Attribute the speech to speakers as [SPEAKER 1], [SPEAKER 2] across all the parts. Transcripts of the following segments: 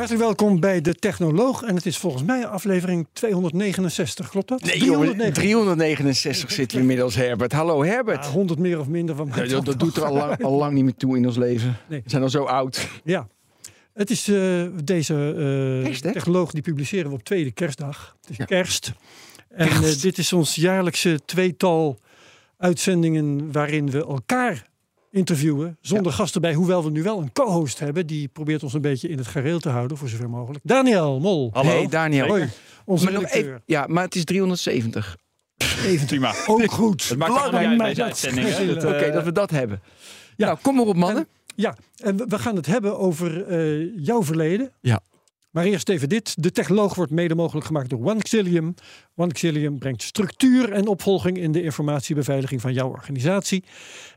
[SPEAKER 1] Hartelijk welkom bij De Technoloog. En het is volgens mij aflevering 269, klopt dat?
[SPEAKER 2] Nee, jongen, 369 zitten we inmiddels, Herbert. Hallo, Herbert.
[SPEAKER 1] Ja, 100 meer of minder van mij.
[SPEAKER 2] Ja, dat, dat doet er al lang, al lang niet meer toe in ons leven.
[SPEAKER 1] Nee.
[SPEAKER 2] We zijn al zo oud.
[SPEAKER 1] Ja. Het is eh, deze eh? Technoloog, die publiceren we op tweede kerstdag. Het is
[SPEAKER 2] Ja.
[SPEAKER 1] kerst. En eh, dit is ons jaarlijkse tweetal uitzendingen waarin we elkaar interviewen. Zonder gasten bij, hoewel we nu wel een co-host hebben. Die probeert ons een beetje in het gareel te houden, voor zover mogelijk. Daniel Mol.
[SPEAKER 2] Hey, Daniel.
[SPEAKER 1] Hoi, onze
[SPEAKER 2] Maar nog even, ja, maar het is 370.
[SPEAKER 1] Even
[SPEAKER 3] Prima.
[SPEAKER 1] ook goed.
[SPEAKER 3] Het maakt
[SPEAKER 1] Belangrijk,
[SPEAKER 3] uit deze
[SPEAKER 1] dat is
[SPEAKER 3] uitzending,
[SPEAKER 2] Oké,
[SPEAKER 3] eh,
[SPEAKER 2] dat we dat hebben.
[SPEAKER 1] ja.
[SPEAKER 2] Nou, kom maar op, mannen.
[SPEAKER 1] Ja, en we- we gaan het hebben over eh, jouw verleden.
[SPEAKER 2] Ja.
[SPEAKER 1] Maar eerst even dit. De technoloog wordt mede mogelijk gemaakt door OneXillium. OneXillium brengt structuur en opvolging in de informatiebeveiliging van jouw organisatie.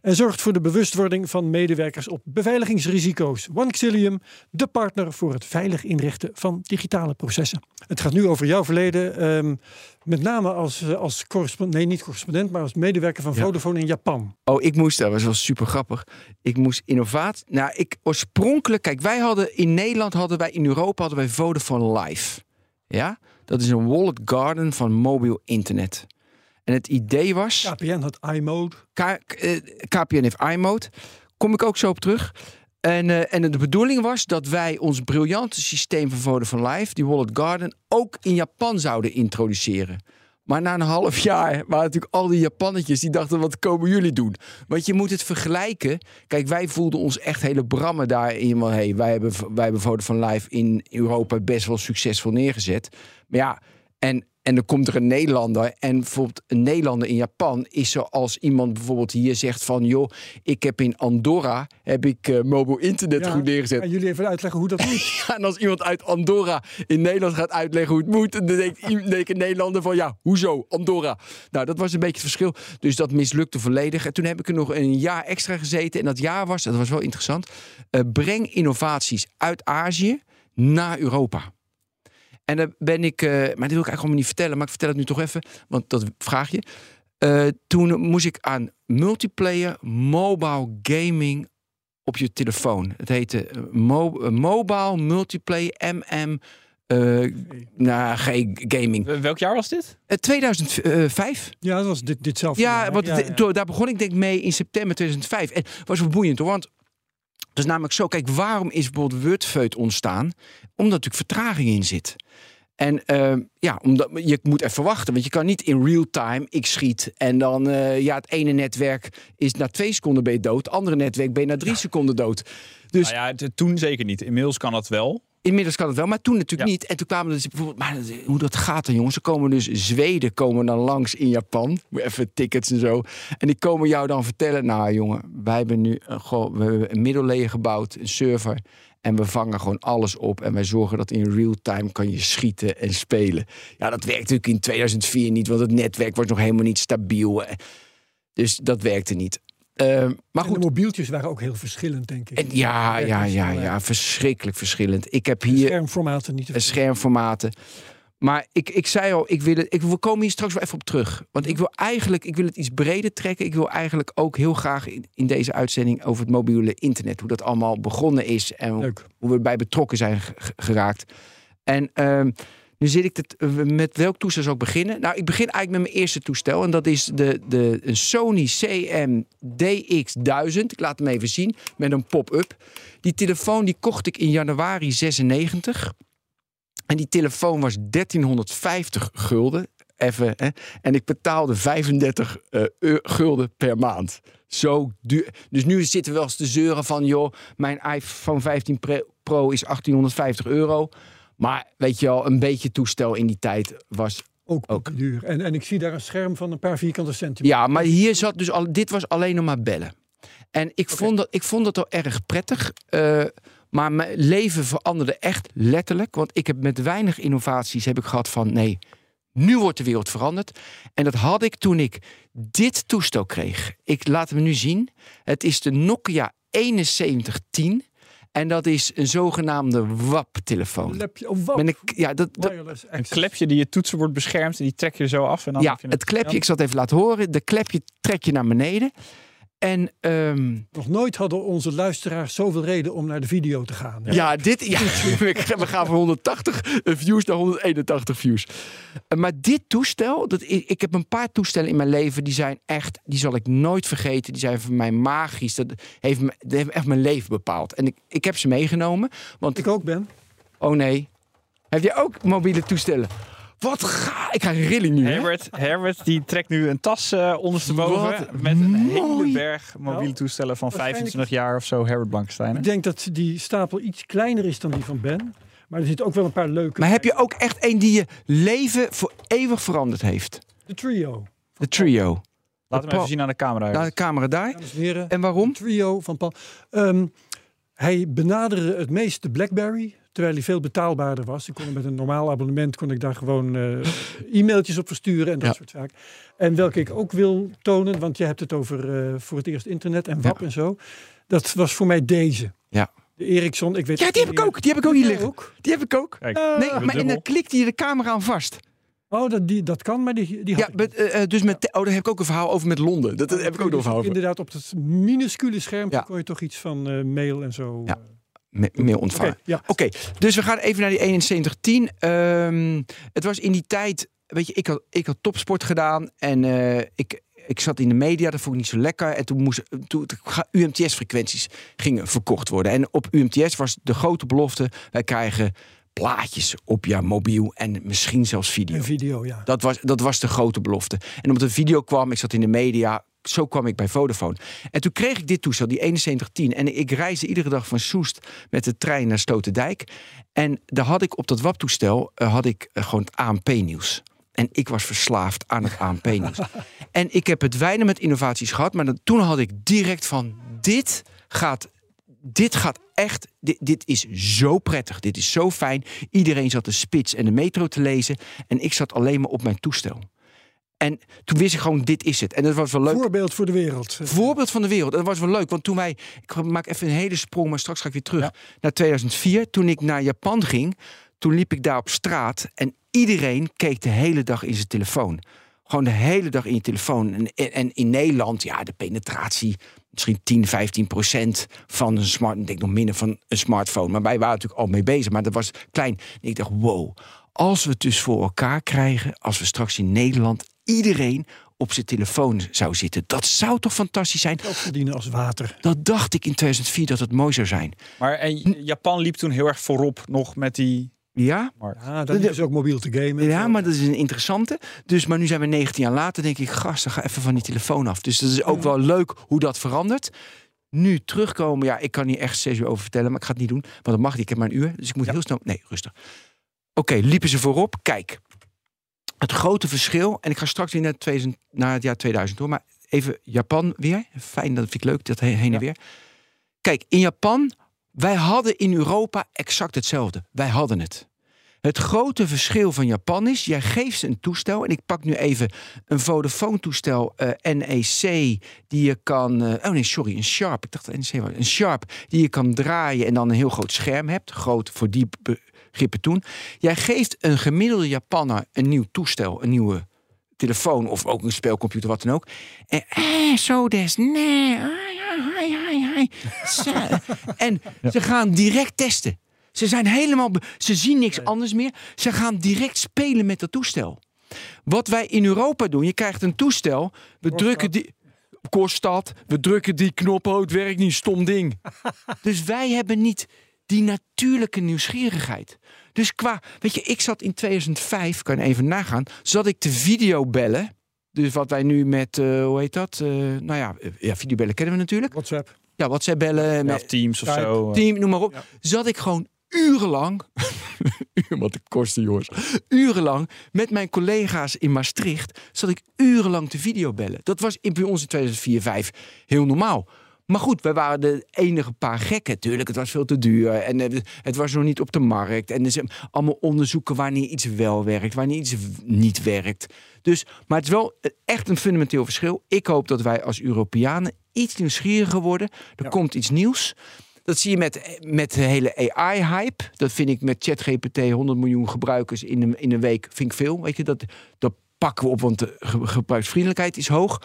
[SPEAKER 1] En zorgt voor de bewustwording van medewerkers op beveiligingsrisico's. OneXillium, de partner voor het veilig inrichten van digitale processen. Het gaat nu over jouw verleden. ehm, met name als, eh, als correspondent, nee niet correspondent, maar als medewerker van
[SPEAKER 2] Ja.
[SPEAKER 1] Vodafone in Japan.
[SPEAKER 2] Oh, ik moest, dat was wel super grappig. Ik moest innovatie. Nou, ik oorspronkelijk, kijk, wij hadden in Nederland, hadden wij in Europa, hadden wij Vodafone Live. Ja, dat is een walled garden van mobiel internet. En het idee was.
[SPEAKER 1] KPN had iMode.
[SPEAKER 2] K- eh, KPN heeft iMode. Kom ik ook zo op terug. En, eh, en de bedoeling was dat wij ons briljante systeem van Vodafone Live, die Wallet Garden, ook in Japan zouden introduceren. Maar na een half jaar waren natuurlijk al die Japannetjes die dachten: wat komen jullie doen? Want je moet het vergelijken. Kijk, wij voelden ons echt hele brammen daarin. Maar hey, wij, hebben, wij hebben Vodafone Live in Europa best wel succesvol neergezet. Maar ja, en, en dan komt er een Nederlander. En bijvoorbeeld een Nederlander in Japan is zoals iemand bijvoorbeeld hier zegt van... joh, ik heb in Andorra heb ik eh mobiel internet
[SPEAKER 1] Ja,
[SPEAKER 2] goed neergezet.
[SPEAKER 1] Kan jullie even uitleggen hoe dat moet?
[SPEAKER 2] Ja, en als iemand uit Andorra in Nederland gaat uitleggen hoe het moet... dan denkt, denkt een Nederlander van ja, hoezo Andorra? Nou, dat was een beetje het verschil. Dus dat mislukte volledig. En toen heb ik er nog een jaar extra gezeten. En dat jaar was, dat was wel interessant... eh, breng innovaties uit Azië naar Europa. En daar ben ik, eh, maar dit wil ik eigenlijk allemaal niet vertellen, maar ik vertel het nu toch even, want dat vraag je. Eh, toen moest ik aan multiplayer mobile gaming op je telefoon. Het heette eh, mo- Mobile Multiplayer MM. eh nou, geen gaming.
[SPEAKER 3] Welk jaar was dit?
[SPEAKER 2] Eh, 2005.
[SPEAKER 1] Ja, dat was dit, ditzelfde.
[SPEAKER 2] Ja,
[SPEAKER 1] jaar.
[SPEAKER 2] want
[SPEAKER 1] ja, ja.
[SPEAKER 2] daar begon ik denk ik mee in september 2005. En het was wel boeiend hoor, want het is namelijk zo. Kijk, waarom is bijvoorbeeld Wordfeut ontstaan? Omdat natuurlijk vertraging in zit. En ehm, ja, omdat je moet even wachten, want je kan niet in real time ik schiet en dan eh, ja, het ene netwerk is na twee seconden ben je dood, het andere netwerk ben je na drie seconden dood. Dus
[SPEAKER 3] Nou ja, toen zeker niet. Inmiddels kan dat wel.
[SPEAKER 2] Inmiddels kan het wel, maar toen natuurlijk
[SPEAKER 3] Ja.
[SPEAKER 2] niet. En toen kwamen dus bijvoorbeeld, maar hoe dat gaat dan, jongens? Er komen dus Zweden komen dan langs in Japan, even tickets en zo. En die komen jou dan vertellen, nou jongen, wij hebben nu een, gewoon, we hebben een middellegen gebouwd, een server. En we vangen gewoon alles op. En wij zorgen dat in real time kan je schieten en spelen. Ja, dat werkte natuurlijk in 2004 niet, want het netwerk was nog helemaal niet stabiel. Dus dat werkte niet. Eh, maar
[SPEAKER 1] En de
[SPEAKER 2] goed,
[SPEAKER 1] mobieltjes waren ook heel verschillend, denk ik.
[SPEAKER 2] en ja, ja, ja, ja,
[SPEAKER 1] ja.
[SPEAKER 2] verschrikkelijk verschillend. Ik heb hier
[SPEAKER 1] Schermformaten niet te
[SPEAKER 2] eh, schermformaten. Maar ik, ik zei al, ik wil het, ik, we komen hier straks wel even op terug. Want ik wil eigenlijk ik wil het iets breder trekken. Ik wil eigenlijk ook heel graag in, in deze uitzending over het mobiele internet. Hoe dat allemaal begonnen is en hoe we erbij betrokken zijn ge- ge- geraakt. En ehm, nu zit ik het, met welk toestel zou ik beginnen? Nou, ik begin eigenlijk met mijn eerste toestel. En dat is de, de een Sony CM DX1000. Ik laat hem even zien met een pop-up. Die telefoon die kocht ik in januari 96. En die telefoon was 1350 gulden. Even, hè? En ik betaalde 35 eh, gulden per maand. Zo duur. Dus nu zitten we wel eens te zeuren van... joh, mijn iPhone 15 Pre- Pro is 1850 euro. Maar weet je wel, een beetje toestel in die tijd was...
[SPEAKER 1] Ook, ook duur. En, en ik zie daar een scherm van een paar vierkante centimeter.
[SPEAKER 2] Ja, maar hier zat dus al... Dit was alleen nog maar bellen. En ik, vond, dat, ik vond dat wel erg prettig. eh, Maar mijn leven veranderde echt letterlijk. Want ik heb met weinig innovaties heb ik gehad van nee, nu wordt de wereld veranderd. En dat had ik toen ik dit toestel kreeg. Ik laat hem nu zien. Het is de Nokia 7110. En dat is een zogenaamde WAP-telefoon.
[SPEAKER 1] Lepje, oh, wap.
[SPEAKER 2] Een, ja, dat, dat,
[SPEAKER 1] Wireless
[SPEAKER 3] Een klepje die je toetsenbord beschermt en die trek je zo af. En dan
[SPEAKER 2] ja,
[SPEAKER 3] heb je
[SPEAKER 2] het klepje, ik zal het even laten horen. De klepje trek je naar beneden. En ehm,
[SPEAKER 1] Nog nooit hadden onze luisteraars zoveel reden om naar de video te gaan. hè?
[SPEAKER 2] Ja, dit, ja, we gaan van 180 views naar 181 views. Eh, Maar dit toestel, dat, ik, heb een paar toestellen in mijn leven die zijn echt, die zal ik nooit vergeten. Die zijn voor mij magisch. Dat heeft, dat heeft echt mijn leven bepaald. En ik, ik heb ze meegenomen, want
[SPEAKER 1] Ik ook ben.
[SPEAKER 2] oh nee, heb je ook mobiele toestellen? Wat ga ik ga een rilling nu. hè?
[SPEAKER 3] Herbert, Herbert die trekt nu een tas eh ondersteboven
[SPEAKER 2] Wat
[SPEAKER 3] met een hele berg mobiele toestellen van
[SPEAKER 1] waarschijnlijk-
[SPEAKER 3] 25 jaar of zo. Herbert Blankenstein.
[SPEAKER 1] Ik denk dat die stapel iets kleiner is dan die van Ben. Maar er zitten ook wel een paar leuke.
[SPEAKER 2] Maar heb je ook echt een die je leven voor eeuwig veranderd heeft?
[SPEAKER 1] De trio.
[SPEAKER 2] De trio.
[SPEAKER 3] Laat hem even zien aan de camera.
[SPEAKER 2] Naar de camera daar.
[SPEAKER 1] Heren.
[SPEAKER 2] En waarom?
[SPEAKER 1] trio van Paul. Ehm, hij benaderde het meest de BlackBerry, terwijl hij veel betaalbaarder was. Ik kon met een normaal abonnement kon ik daar gewoon eh, e-mailtjes op versturen en dat
[SPEAKER 2] Ja.
[SPEAKER 1] soort zaken. En welke ik ook wil tonen, want je hebt het over eh, voor het eerst internet en WAP
[SPEAKER 2] Ja.
[SPEAKER 1] en zo. Dat was voor mij deze.
[SPEAKER 2] Ja.
[SPEAKER 1] De Ericsson, ik weet
[SPEAKER 2] Ja, die heb ik ook. Die heb ik ook hier liggen.
[SPEAKER 1] Ook?
[SPEAKER 2] Die heb ik ook.
[SPEAKER 3] Kijk,
[SPEAKER 1] Ah.
[SPEAKER 2] Nee, maar en dan klikt hij de camera aan vast.
[SPEAKER 1] Oh, dat, die, dat kan, maar die, die had
[SPEAKER 2] Ja, eh, dus met, oh, daar heb ik ook een verhaal over met Londen. Dat, dat heb ik ook nog een verhaal over.
[SPEAKER 1] Inderdaad, op het minuscule scherm
[SPEAKER 2] Ja.
[SPEAKER 1] kon je toch iets van eh, mail en zo.
[SPEAKER 2] Ja.
[SPEAKER 1] Eh,
[SPEAKER 2] Me- Mail
[SPEAKER 1] Oké,
[SPEAKER 2] ontvangen.
[SPEAKER 1] ja.
[SPEAKER 2] Oké, dus we gaan even naar die 7110. Ehm het was in die tijd, weet je, ik had, ik had topsport gedaan en eh, ik, ik zat in de media, dat vond ik niet zo lekker. En toen moest toen, UMTS-frequenties gingen verkocht worden. En op UMTS was de grote belofte, wij krijgen plaatjes op je mobiel en misschien zelfs video.
[SPEAKER 1] Een video, ja.
[SPEAKER 2] Dat was, dat was de grote belofte. En omdat de video kwam, ik zat in de media, zo kwam ik bij Vodafone. En toen kreeg ik dit toestel, die 7110. En ik reisde iedere dag van Soest met de trein naar Stotendijk. En daar had ik op dat WAP-toestel eh, had ik eh, gewoon het ANP-nieuws. En ik was verslaafd aan het ANP-nieuws. en ik heb het weinig met innovaties gehad, maar dan, toen had ik direct van: dit gaat dit gaat echt, dit, dit is zo prettig, dit is zo fijn. Iedereen zat de spits en de metro te lezen en ik zat alleen maar op mijn toestel. En toen wist ik gewoon, dit is het. En dat was wel leuk.
[SPEAKER 1] Voorbeeld voor de wereld.
[SPEAKER 2] Voorbeeld van de wereld. En dat was wel leuk, want toen wij, ik maak even een hele sprong, maar straks ga ik weer terug naar 2004. Toen ik naar Japan ging, toen liep ik daar op straat en iedereen keek de hele dag in zijn telefoon. Gewoon de hele dag in je telefoon. En, en- en in Nederland, ja, de penetratie, misschien 10, 15 procent van een smart, ik denk nog minder van een smartphone. Maar wij waren natuurlijk al mee bezig, maar dat was klein. En ik dacht, wow, als we het dus voor elkaar krijgen, als we straks in Nederland iedereen op zijn telefoon zou zitten, dat zou toch fantastisch zijn?
[SPEAKER 1] Geld verdienen als water.
[SPEAKER 2] Dat dacht ik in 2004 dat het mooi zou zijn.
[SPEAKER 3] Maar en Japan liep toen heel erg voorop nog met die...
[SPEAKER 2] Ja,
[SPEAKER 1] Ja, dat is ook mobiel te gamen.
[SPEAKER 2] ja maar dat is een interessante. Dus, maar nu zijn we 19 jaar later, denk ik, gast, dan ga even van die telefoon af. Dus dat is ook wel leuk hoe dat verandert. Nu terugkomen, ja, ik kan hier echt zes uur over vertellen, maar ik ga het niet doen, want dat mag niet. Ik heb maar een uur, dus ik moet heel snel. Nee, rustig. Oké, liepen ze voorop? Kijk, het grote verschil, en ik ga straks weer naar, 2000, naar het jaar 2000 hoor, maar even Japan weer. Fijn, dat vind ik leuk, dat he- heen en weer. Kijk, in Japan, wij hadden in Europa exact hetzelfde. Wij hadden het. Het grote verschil van Japan is, jij geeft ze een toestel. En ik pak nu even een Vodafone-toestel eh, NEC, die je kan. eh, oh nee, sorry, een Sharp. Ik dacht NEC was. Een Sharp, die je kan draaien en dan een heel groot scherm hebt. Groot voor die begrippen toen. Jij geeft een gemiddelde Japanner een nieuw toestel, een nieuwe telefoon of ook een spelcomputer, wat dan ook. En eh, zo des, nee. En ze gaan direct testen. Ze zijn helemaal, ze zien niks anders meer. Ze gaan direct spelen met dat toestel. Wat wij in Europa doen, je krijgt een toestel, we drukken die. Kost dat, we drukken die knop, oh, het werkt niet, stom ding. dus wij hebben niet die natuurlijke nieuwsgierigheid. Dus qua, weet je, ik zat in 2005, kan je even nagaan, zat ik te video bellen. Dus wat wij nu met, eh, hoe heet dat? Eh, nou ja, eh, ja, videobellen kennen we natuurlijk.
[SPEAKER 1] WhatsApp.
[SPEAKER 2] Ja, WhatsApp bellen.
[SPEAKER 3] Ja,
[SPEAKER 2] met
[SPEAKER 3] Teams of
[SPEAKER 1] Skype.
[SPEAKER 3] zo.
[SPEAKER 2] team, noem maar op.
[SPEAKER 1] Ja.
[SPEAKER 2] Zat ik gewoon urenlang, uur wat het kostte jongens, urenlang met mijn collega's in Maastricht, zat ik urenlang te videobellen. Dat was in, bij ons in 2004, 5 heel normaal. Maar goed, wij waren de enige paar gekken. Tuurlijk, het was veel te duur. En eh, het was nog niet op de markt. En er zijn allemaal onderzoeken wanneer iets wel werkt, wanneer iets niet werkt. Dus, maar het is wel echt een fundamenteel verschil. Ik hoop dat wij als Europeanen iets nieuwsgieriger worden. Er
[SPEAKER 1] Ja.
[SPEAKER 2] komt iets nieuws. Dat zie je met, met de hele AI-hype. Dat vind ik met ChatGPT 100 miljoen gebruikers in een, in een week vind ik veel. Weet je, dat, dat pakken we op, want de ge- gebruiksvriendelijkheid is hoog.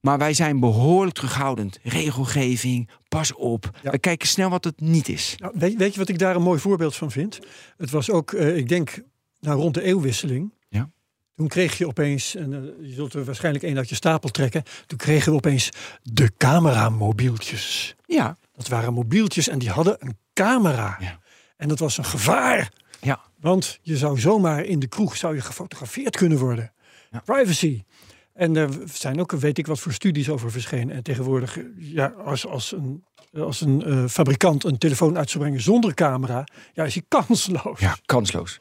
[SPEAKER 2] Maar wij zijn behoorlijk terughoudend. Regelgeving, pas op.
[SPEAKER 1] Ja.
[SPEAKER 2] We kijken snel wat het niet is.
[SPEAKER 1] Nou, weet, weet je wat ik daar een mooi voorbeeld van vind? Het was ook, eh, ik denk, nou, rond de eeuwwisseling.
[SPEAKER 2] Ja.
[SPEAKER 1] Toen kreeg je opeens, en eh, je zult er waarschijnlijk één uit je stapel trekken. Toen kregen we opeens de cameramobieltjes.
[SPEAKER 2] Ja,
[SPEAKER 1] Dat waren mobieltjes en die hadden een camera.
[SPEAKER 2] Ja.
[SPEAKER 1] En dat was een gevaar.
[SPEAKER 2] ja.
[SPEAKER 1] Want je zou zomaar in de kroeg zou je gefotografeerd kunnen worden.
[SPEAKER 2] Ja.
[SPEAKER 1] Privacy. En er zijn ook, weet ik wat voor studies over verschenen. En tegenwoordig, ja, als, als een, als een eh, fabrikant een telefoon uit zou brengen zonder camera, ja, is hij kansloos.
[SPEAKER 2] ja kansloos.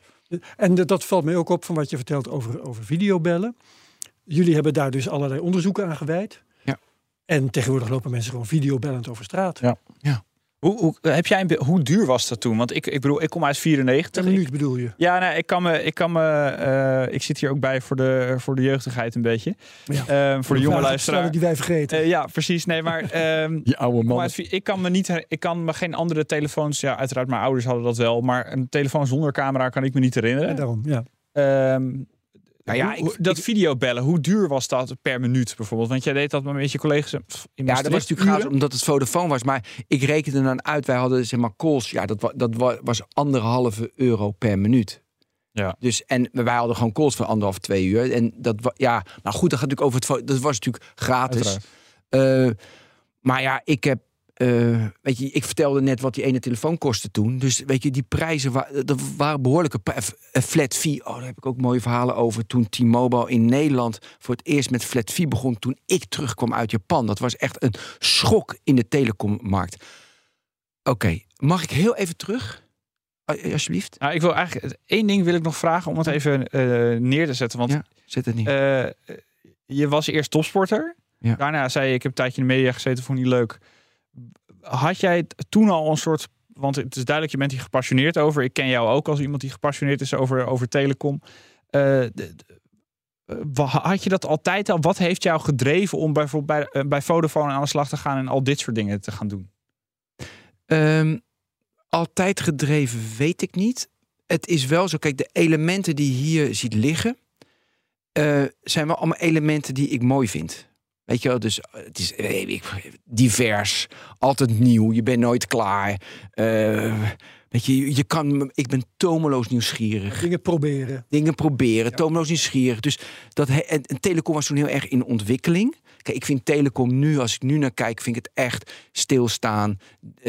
[SPEAKER 1] En dat- dat valt mij ook op van wat je vertelt over, over videobellen. Jullie hebben daar dus allerlei onderzoeken aan gewijd.
[SPEAKER 2] Ja.
[SPEAKER 1] En tegenwoordig lopen mensen gewoon videobellend over straat.
[SPEAKER 3] Ja. Hoe, hoe, heb jij een, hoe duur was dat toen? Want ik, ik bedoel, ik kom uit 94.
[SPEAKER 1] Een minuut bedoel je?
[SPEAKER 3] Ja, nou, ik kan me, ik kan me, eh, ik zit hier ook bij voor de, voor de jeugdigheid een beetje.
[SPEAKER 1] Ja.
[SPEAKER 3] Ehm, voor de jonge
[SPEAKER 1] Vragen
[SPEAKER 3] luisteraar.
[SPEAKER 1] stellen die wij vergeten.
[SPEAKER 3] Eh, ja, precies. Nee, maar ehm,
[SPEAKER 2] Je oude
[SPEAKER 3] uit vi- ik kan me niet, ik kan me geen andere telefoons. Ja, uiteraard, mijn ouders hadden dat wel, maar een telefoon zonder camera kan ik me niet
[SPEAKER 1] en
[SPEAKER 3] herinneren.
[SPEAKER 1] daarom, ja.
[SPEAKER 3] Ehm,
[SPEAKER 2] Nou ja, ik-
[SPEAKER 3] dat
[SPEAKER 2] ik-
[SPEAKER 3] videobellen, hoe duur was dat per minuut bijvoorbeeld? Want jij deed dat met je collega's in
[SPEAKER 2] Ja, dat was natuurlijk gratis omdat het Vodafone was. Maar ik rekende dan uit, wij hadden zeg maar calls. Ja, dat, dat wa- was anderhalve euro per minuut.
[SPEAKER 3] Ja.
[SPEAKER 2] Dus, en wij hadden gewoon calls van anderhalf, twee uur. En dat, ja, nou goed, dat gaat natuurlijk over het... Dat was natuurlijk gratis. Eh, maar ja, ik heb. Eh, weet je, ik vertelde net wat die ene telefoon kostte toen. Dus weet je, die prijzen wa dat waren behoorlijke eh, flat fee. Oh, daar heb ik ook mooie verhalen over. Toen T-Mobile in Nederland voor het eerst met flat fee begon. Toen ik terugkwam uit Japan. Dat was echt een schok in de telecommarkt. Oké, mag ik heel even terug? Eh, Alsjeblieft.
[SPEAKER 3] Nou, ik wil eigenlijk één ding wil ik nog vragen om het even eh, neer te zetten. Want
[SPEAKER 2] Ja. Zet het niet.
[SPEAKER 3] eh, je was eerst topsporter.
[SPEAKER 2] Ja.
[SPEAKER 3] Daarna zei je, ik heb een tijdje in de media gezeten, vond ik niet leuk. Had jij toen al een soort, want het is duidelijk, je bent hier gepassioneerd over. Ik ken jou ook als iemand die gepassioneerd is over, over telecom. Eh, had je dat altijd al? Wat heeft jou gedreven om bijvoorbeeld bij, eh, bij Vodafone aan de slag te gaan en al dit soort dingen te gaan doen?
[SPEAKER 2] Ehm, altijd gedreven, weet ik niet. Het is wel zo, kijk, de elementen die je hier ziet liggen, eh, zijn wel allemaal elementen die ik mooi vind. Weet je wel, dus eh, het is eh, ik- divers, altijd nieuw, je bent nooit klaar. Eh, weet je, je- kan, ik ben tomeloos nieuwsgierig
[SPEAKER 1] Dingen proberen.
[SPEAKER 2] dingen proberen, tomeloos nieuwsgierig. Dus dat en, en telecom was toen heel erg in ontwikkeling. Kijk, ik vind telecom nu, als ik nu naar kijk, vind ik het echt stilstaan,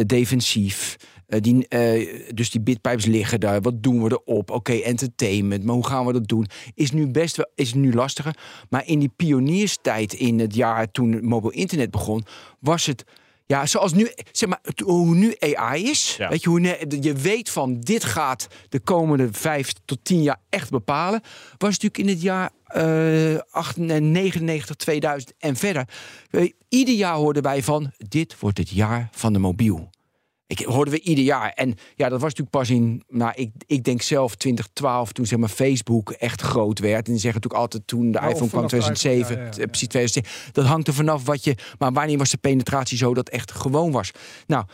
[SPEAKER 2] defensief. Eh, die, eh, dus die bitpipes liggen daar. Wat doen we erop? Oké, entertainment. Maar hoe gaan we dat doen? Is nu best wel is nu lastiger. Maar in die pionierstijd in het jaar toen mobiel internet begon, was het. Ja, zoals nu, zeg maar, hoe nu AI is.
[SPEAKER 3] Ja.
[SPEAKER 2] Weet je, hoe je weet van dit gaat de komende vijf tot tien jaar echt bepalen. Was natuurlijk in het jaar eh 99, 2000 en verder. Ieder jaar hoorden wij van dit wordt het jaar van de mobiel. Ik hoorden we ieder jaar. En ja, dat was natuurlijk pas in, nou, ik, ik denk zelf 2012, toen zeg maar Facebook echt groot werd. En die zeggen natuurlijk altijd toen de
[SPEAKER 1] Ja, of
[SPEAKER 2] iPhone kwam
[SPEAKER 1] vanaf de
[SPEAKER 2] 2007,
[SPEAKER 1] iPhone, ja, ja, ja.
[SPEAKER 2] eh, precies 2007. Dat hangt er vanaf wat je, maar wanneer was de penetratie zo dat echt gewoon was? Nou,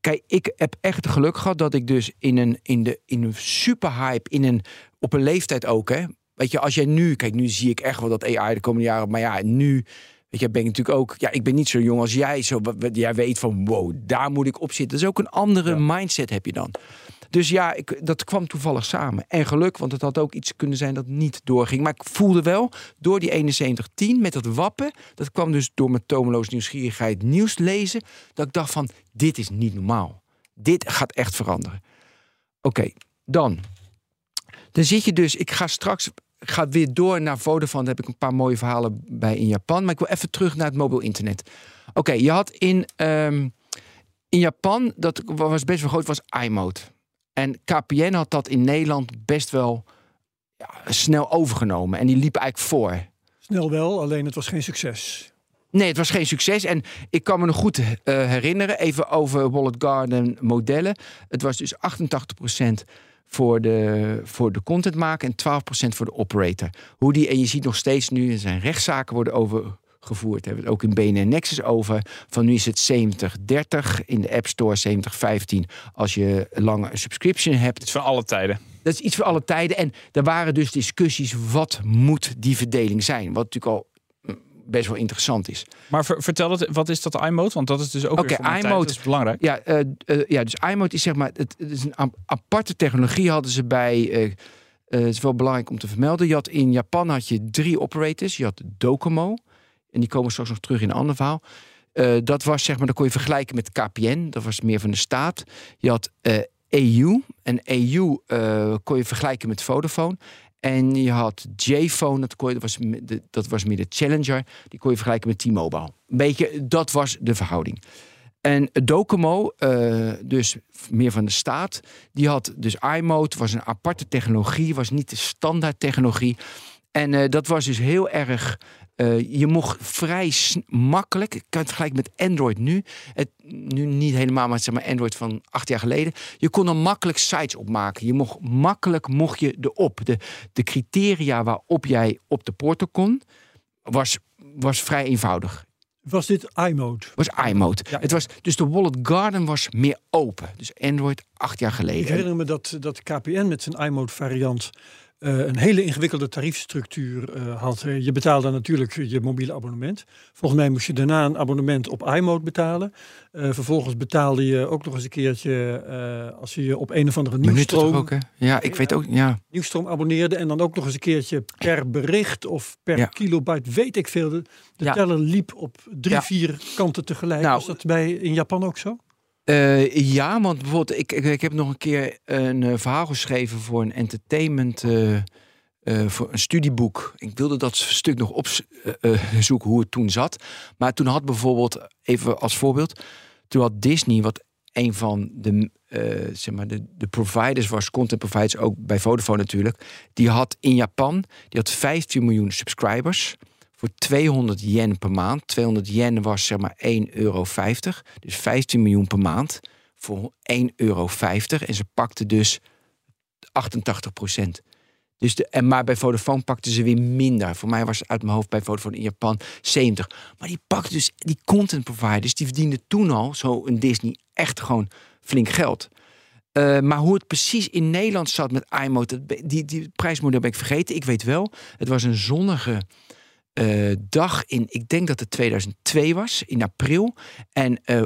[SPEAKER 2] kijk, ik heb echt het geluk gehad dat ik dus in een, in de, in een super hype, in een, op een leeftijd ook, hè. Weet je, als jij nu, kijk, nu zie ik echt wel dat AI de komende jaren, maar ja, nu, weet je, ben ik natuurlijk ook, ja, ik ben niet zo jong als jij, zo, jij weet van, wow, daar moet ik op zitten. Dat is ook een andere mindset heb je dan. Dus ja, ik, dat kwam toevallig samen. En geluk, want het had ook iets kunnen zijn dat niet doorging. Maar ik voelde wel, door die 7110 met dat wappen... dat kwam dus door mijn tomeloos nieuwsgierigheid nieuws lezen... dat ik dacht van, dit is niet normaal. Dit gaat echt veranderen. Oké, dan. Dan zit je dus, ik ga straks... Ik ga weer door naar Vodafone. Daar heb ik een paar mooie verhalen bij in Japan. Maar ik wil even terug naar het mobiel internet. Oké, je had in, ehm, in Japan, dat was best wel groot, was iMode. En KPN had dat in Nederland best wel ja, snel overgenomen. En die liep eigenlijk voor.
[SPEAKER 1] Snel wel, alleen het was geen succes.
[SPEAKER 2] Nee, het was geen succes. En ik kan me nog goed eh, herinneren, even over Wallet Garden modellen. Het was dus 88% voor de, voor de content maken en 12% voor de operator. Hoe die, en je ziet nog steeds nu, er zijn rechtszaken worden overgevoerd. Hebben we het ook in BNN Nexus over. Van nu is het 70-30 in de App Store, 70-15 als je langer een subscription hebt.
[SPEAKER 3] Het is van alle tijden.
[SPEAKER 2] Dat is iets voor alle tijden. En er waren dus discussies, wat moet die verdeling zijn? Wat natuurlijk al best wel interessant is.
[SPEAKER 3] Maar ver- vertel het, wat is dat iMode? Want dat is dus ook tijd.
[SPEAKER 2] iMode.
[SPEAKER 3] Dat is belangrijk.
[SPEAKER 2] Ja, eh, eh, ja dus iMode is zeg maar, het, het is een ap- aparte technologie hadden ze bij. eh, het is wel belangrijk om te vermelden. Je had in Japan had je drie operators. Je had Docomo. En die komen straks nog terug in een ander verhaal. Dat was zeg maar, dat kon je vergelijken met KPN. Dat was meer van de staat. Je had EU. En EU kon je vergelijken met Vodafone. En je had J-Phone, dat, kon je, dat, was, dat was meer de Challenger. Die kon je vergelijken met T-Mobile. Een beetje, dat was de verhouding. En Docomo, eh, dus meer van de staat, die had dus iMode, was een aparte technologie, was niet de standaard technologie. En eh, dat was dus heel erg. Eh, je mocht vrij makkelijk, ik kan het vergelijken met Android nu. Het, nu niet helemaal, maar zeg maar Android van acht jaar geleden. Je kon er makkelijk sites opmaken. Je mocht makkelijk mocht je erop. De, de criteria waarop jij op de portal kon, was, was vrij eenvoudig
[SPEAKER 1] Was dit iMode?
[SPEAKER 2] was iMode.
[SPEAKER 1] Ja.
[SPEAKER 2] Het was, dus de Wallet Garden was meer open. Dus Android acht jaar
[SPEAKER 1] Ik
[SPEAKER 2] geleden.
[SPEAKER 1] herinner me dat, dat KPN met zijn iMode variant eh, een hele ingewikkelde tariefstructuur eh, had. Eh, Je betaalde natuurlijk je mobiele abonnement. Volgens mij moest je daarna een abonnement op iMode betalen. Eh, vervolgens betaalde je ook nog eens een keertje eh, als je je op een of andere nieuwstroom,
[SPEAKER 2] ook? Ja, ik weet ook, ja.
[SPEAKER 1] nieuwstroom abonneerde. En dan ook nog eens een keertje per bericht of per
[SPEAKER 2] Ja.
[SPEAKER 1] kilobyte, weet ik veel. De, de
[SPEAKER 2] Ja.
[SPEAKER 1] teller liep op drie,
[SPEAKER 2] Ja.
[SPEAKER 1] vier kanten tegelijk.
[SPEAKER 2] Nou,
[SPEAKER 1] Was dat bij, in Japan ook zo?
[SPEAKER 2] Eh, ja, want bijvoorbeeld, ik, ik, heb nog een keer een eh, verhaal geschreven voor een entertainment, eh, voor een studieboek. Ik wilde dat stuk nog opzoeken hoe het toen zat. Maar toen had bijvoorbeeld, even als voorbeeld, toen had Disney, wat een van de, zeg maar de, de providers was, content providers, ook bij Vodafone natuurlijk, die had in Japan, die had 15 miljoen subscribers voor 200 yen per maand. 200 yen was zeg maar 1,50 euro. Dus 15 miljoen per maand voor 1,50 euro. En ze pakten dus 88 procent. Dus de, en maar bij Vodafone pakten ze weer minder. Voor mij was het uit mijn hoofd bij Vodafone in Japan 70. Maar die pakten dus die content providers, die verdienden toen al, zo een Disney, echt gewoon flink geld. Eh, maar hoe het precies in Nederland zat met iMode, die, die prijsmodel ben ik vergeten. Ik weet wel, het was een zonnige eh, dag in, ik denk dat het 2002 was, in april. En eh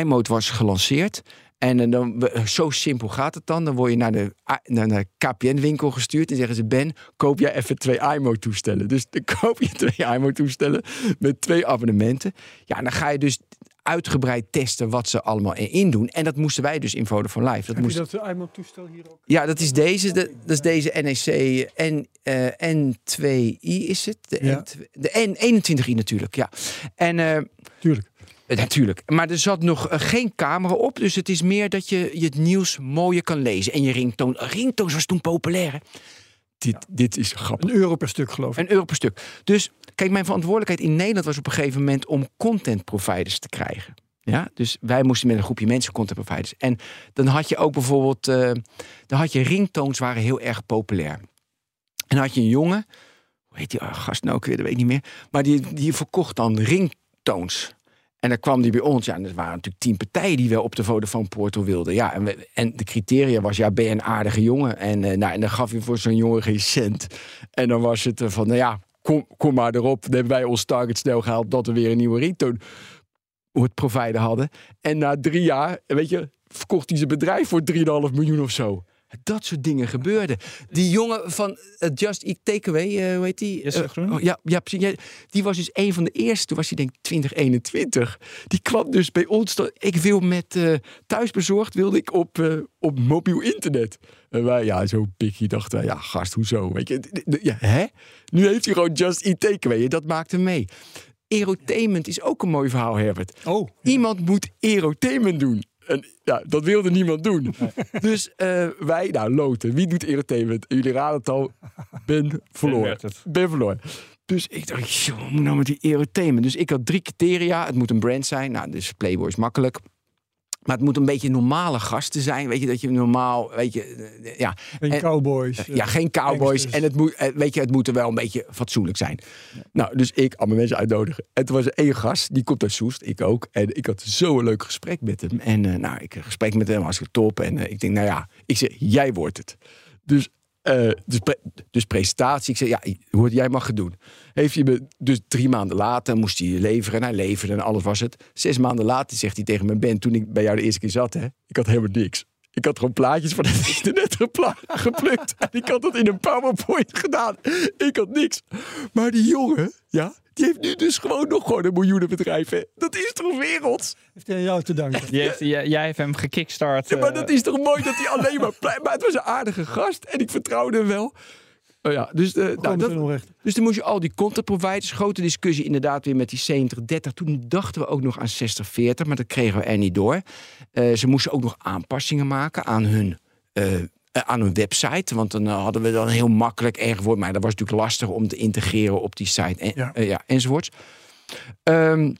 [SPEAKER 2] iMode was gelanceerd. En eh, dan, zo simpel gaat het dan. Dan word je naar de, naar de KPN-winkel gestuurd en zeggen ze: Ben, koop jij even twee iMode-toestellen. Dus dan koop je twee iMode-toestellen met twee abonnementen. Ja, dan ga je dus uitgebreid testen wat ze allemaal erin doen. En dat moesten wij dus in Vodafone Live. Dat
[SPEAKER 1] Heb
[SPEAKER 2] moest,
[SPEAKER 1] je dat iMode toestel hier ook?
[SPEAKER 2] ja, dat is deze. De, dat is deze NEC N, eh, N2i is het. De,
[SPEAKER 1] Ja.
[SPEAKER 2] N2 de N21i natuurlijk, ja. En eh,
[SPEAKER 1] Tuurlijk.
[SPEAKER 2] eh, natuurlijk. Maar er zat nog eh, geen camera op. Dus het is meer dat je, je het nieuws mooier kan lezen. En je ringtoon. Ringtoons was toen populair. Hè? Dit, dit is grappig.
[SPEAKER 1] Een euro per stuk geloof ik.
[SPEAKER 2] Een euro per stuk. Dus kijk, mijn verantwoordelijkheid in Nederland was op een gegeven moment om content providers te krijgen. Ja, dus wij moesten met een groepje mensen content providers. En dan had je ook bijvoorbeeld, eh, dan had je ringtoons waren heel erg populair. En dan had je een jongen, hoe heet die ah, gast nou ook weer, dat weet ik niet meer. Maar die, die verkocht dan ringtoons. En dan kwam die bij ons. Ja, en er waren natuurlijk tien partijen die wel op de Vodafone Portal wilden. Ja, en, we- en de criteria was, ja, ben je een aardige jongen? En, eh, nou, en dan gaf je voor zo'n jongen geen cent. En dan was het eh, van, nou ja, kom, kom maar erop. Dan hebben wij ons target snel gehaald dat we weer een nieuwe ringtone provider hadden. En na drie jaar, weet je, verkocht hij zijn bedrijf voor 3,5 miljoen of zo. Dat soort dingen gebeurden. Die jongen van eh, Just Eat Takeaway, eh hoe heet die?
[SPEAKER 3] Jesse
[SPEAKER 2] Eh,
[SPEAKER 3] Groen?
[SPEAKER 2] oh, ja, ja, precies. Die was dus een van de eerste. Toen was hij denk ik 2021. Die kwam dus bij ons. Ik wil met thuisbezorgd wilde ik op, op mobiel internet. En wij, ja, zo pikkie dachten ja, gast, hoezo? Weet je, ja, hè? Nu heeft hij gewoon Just Eat Takeaway. Dat maakte mee. Erotainment is ook een mooi verhaal, Herbert.
[SPEAKER 1] Oh,
[SPEAKER 2] Iemand moet erotainment doen. En ja, dat wilde niemand doen. Dus eh, wij, nou, loten. Wie doet erotainment? Jullie raden het al. Ben verloren. Ben verloren. Dus ik dacht, joh, moet nou met die entertainment? Dus ik had drie criteria. Het moet een brand zijn. Nou, dus Playboy is makkelijk. Maar het moet een beetje normale gasten zijn. Weet je, dat je normaal, weet je, eh, ja.
[SPEAKER 1] Geen
[SPEAKER 2] En-
[SPEAKER 1] cowboys.
[SPEAKER 2] Ja, geen cowboys.
[SPEAKER 1] gangsters.
[SPEAKER 2] En het moet, eh, weet je, het moet er wel een beetje fatsoenlijk zijn. Nou, dus ik allemaal mensen uitnodigen. En toen was er één gast, die komt uit Soest, ik ook. En ik had zo'n leuk gesprek met hem. En eh, nou, ik gesprek met hem was top. En eh, ik denk, nou ja, ik zeg, jij wordt het. Dus, eh, dus, dus presentatie. Ik zeg, ja, hoe jij mag het doen. Heeft hij me, dus drie maanden later moest hij leveren. En hij leverde en alles was het. Zes maanden later zegt hij tegen me, Ben, toen ik bij jou de eerste keer zat, hè, ik had helemaal niks. Ik had gewoon plaatjes van het internet geplukt. En ik had dat in een PowerPoint gedaan. Ik had niks. Maar die jongen, ja, die heeft nu dus gewoon nog gewoon een miljoenenbedrijf. Hè. Dat is toch werelds?
[SPEAKER 1] Heeft hij aan jou te danken.
[SPEAKER 3] Die heeft, jij, jij heeft hem gekickstart.
[SPEAKER 2] Ja, maar
[SPEAKER 3] eh,
[SPEAKER 2] dat is toch mooi dat hij alleen maar... blij- Maar het was een aardige gast en ik vertrouwde hem wel. Oh ja, dus, eh, nou, dat, dus toen moest je al die content providers, grote discussie inderdaad weer met die 70-30. Toen dachten we ook nog aan 60-40, maar dat kregen we er niet door. Eh, ze moesten ook nog aanpassingen maken aan hun, eh, eh, aan hun website. Want dan eh, hadden we dan heel makkelijk erg woord. Maar dat was natuurlijk lastig om te integreren op die site en,
[SPEAKER 1] Ja.
[SPEAKER 2] eh, ja, enzovoorts. Ehm,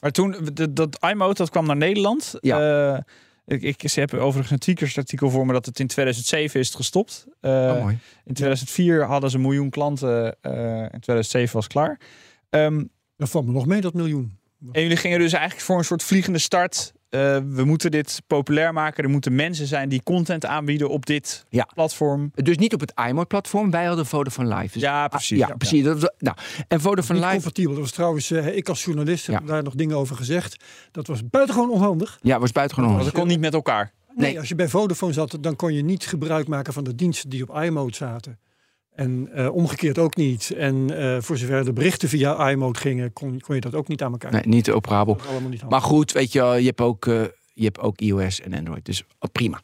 [SPEAKER 3] Maar toen, de- dat iMode, dat kwam naar Nederland.
[SPEAKER 2] Ja.
[SPEAKER 3] Eh, ik, ik ze hebben overigens een Tweakers artikel voor me dat het in 2007 is gestopt. Eh,
[SPEAKER 2] oh, mooi.
[SPEAKER 3] in 2004 hadden ze een miljoen klanten. eh, in 2007 was het klaar. Ehm,
[SPEAKER 1] Dat valt me nog mee, dat miljoen.
[SPEAKER 3] en jullie gingen dus eigenlijk voor een soort vliegende start. Eh, we moeten dit populair maken. Er moeten mensen zijn die content aanbieden op dit
[SPEAKER 2] Ja.
[SPEAKER 3] platform.
[SPEAKER 2] Dus niet op het iMode-platform. Wij hadden Vodafone Live. Dus,
[SPEAKER 3] Ja, precies.
[SPEAKER 2] ja, precies. Dat was- nou, en Vodafone
[SPEAKER 1] Niet
[SPEAKER 2] Live
[SPEAKER 1] compatibel. Dat was trouwens, eh, ik als journalist heb daar nog dingen over gezegd. Dat was buitengewoon onhandig.
[SPEAKER 2] ja, was buitengewoon
[SPEAKER 3] Want
[SPEAKER 2] onhandig.
[SPEAKER 3] dat kon niet met elkaar.
[SPEAKER 1] Nee,
[SPEAKER 2] Nee.
[SPEAKER 1] als je bij Vodafone zat, dan kon je niet gebruik maken van de diensten die op iMode zaten. En eh, omgekeerd ook niet. En eh, voor zover de berichten via iMode gingen, kon, kon je dat ook niet aan elkaar.
[SPEAKER 2] Nee, niet operabel.
[SPEAKER 1] Niet.
[SPEAKER 2] Maar goed, weet je, je hebt ook, eh, je hebt ook iOS en Android. Dus oh, prima.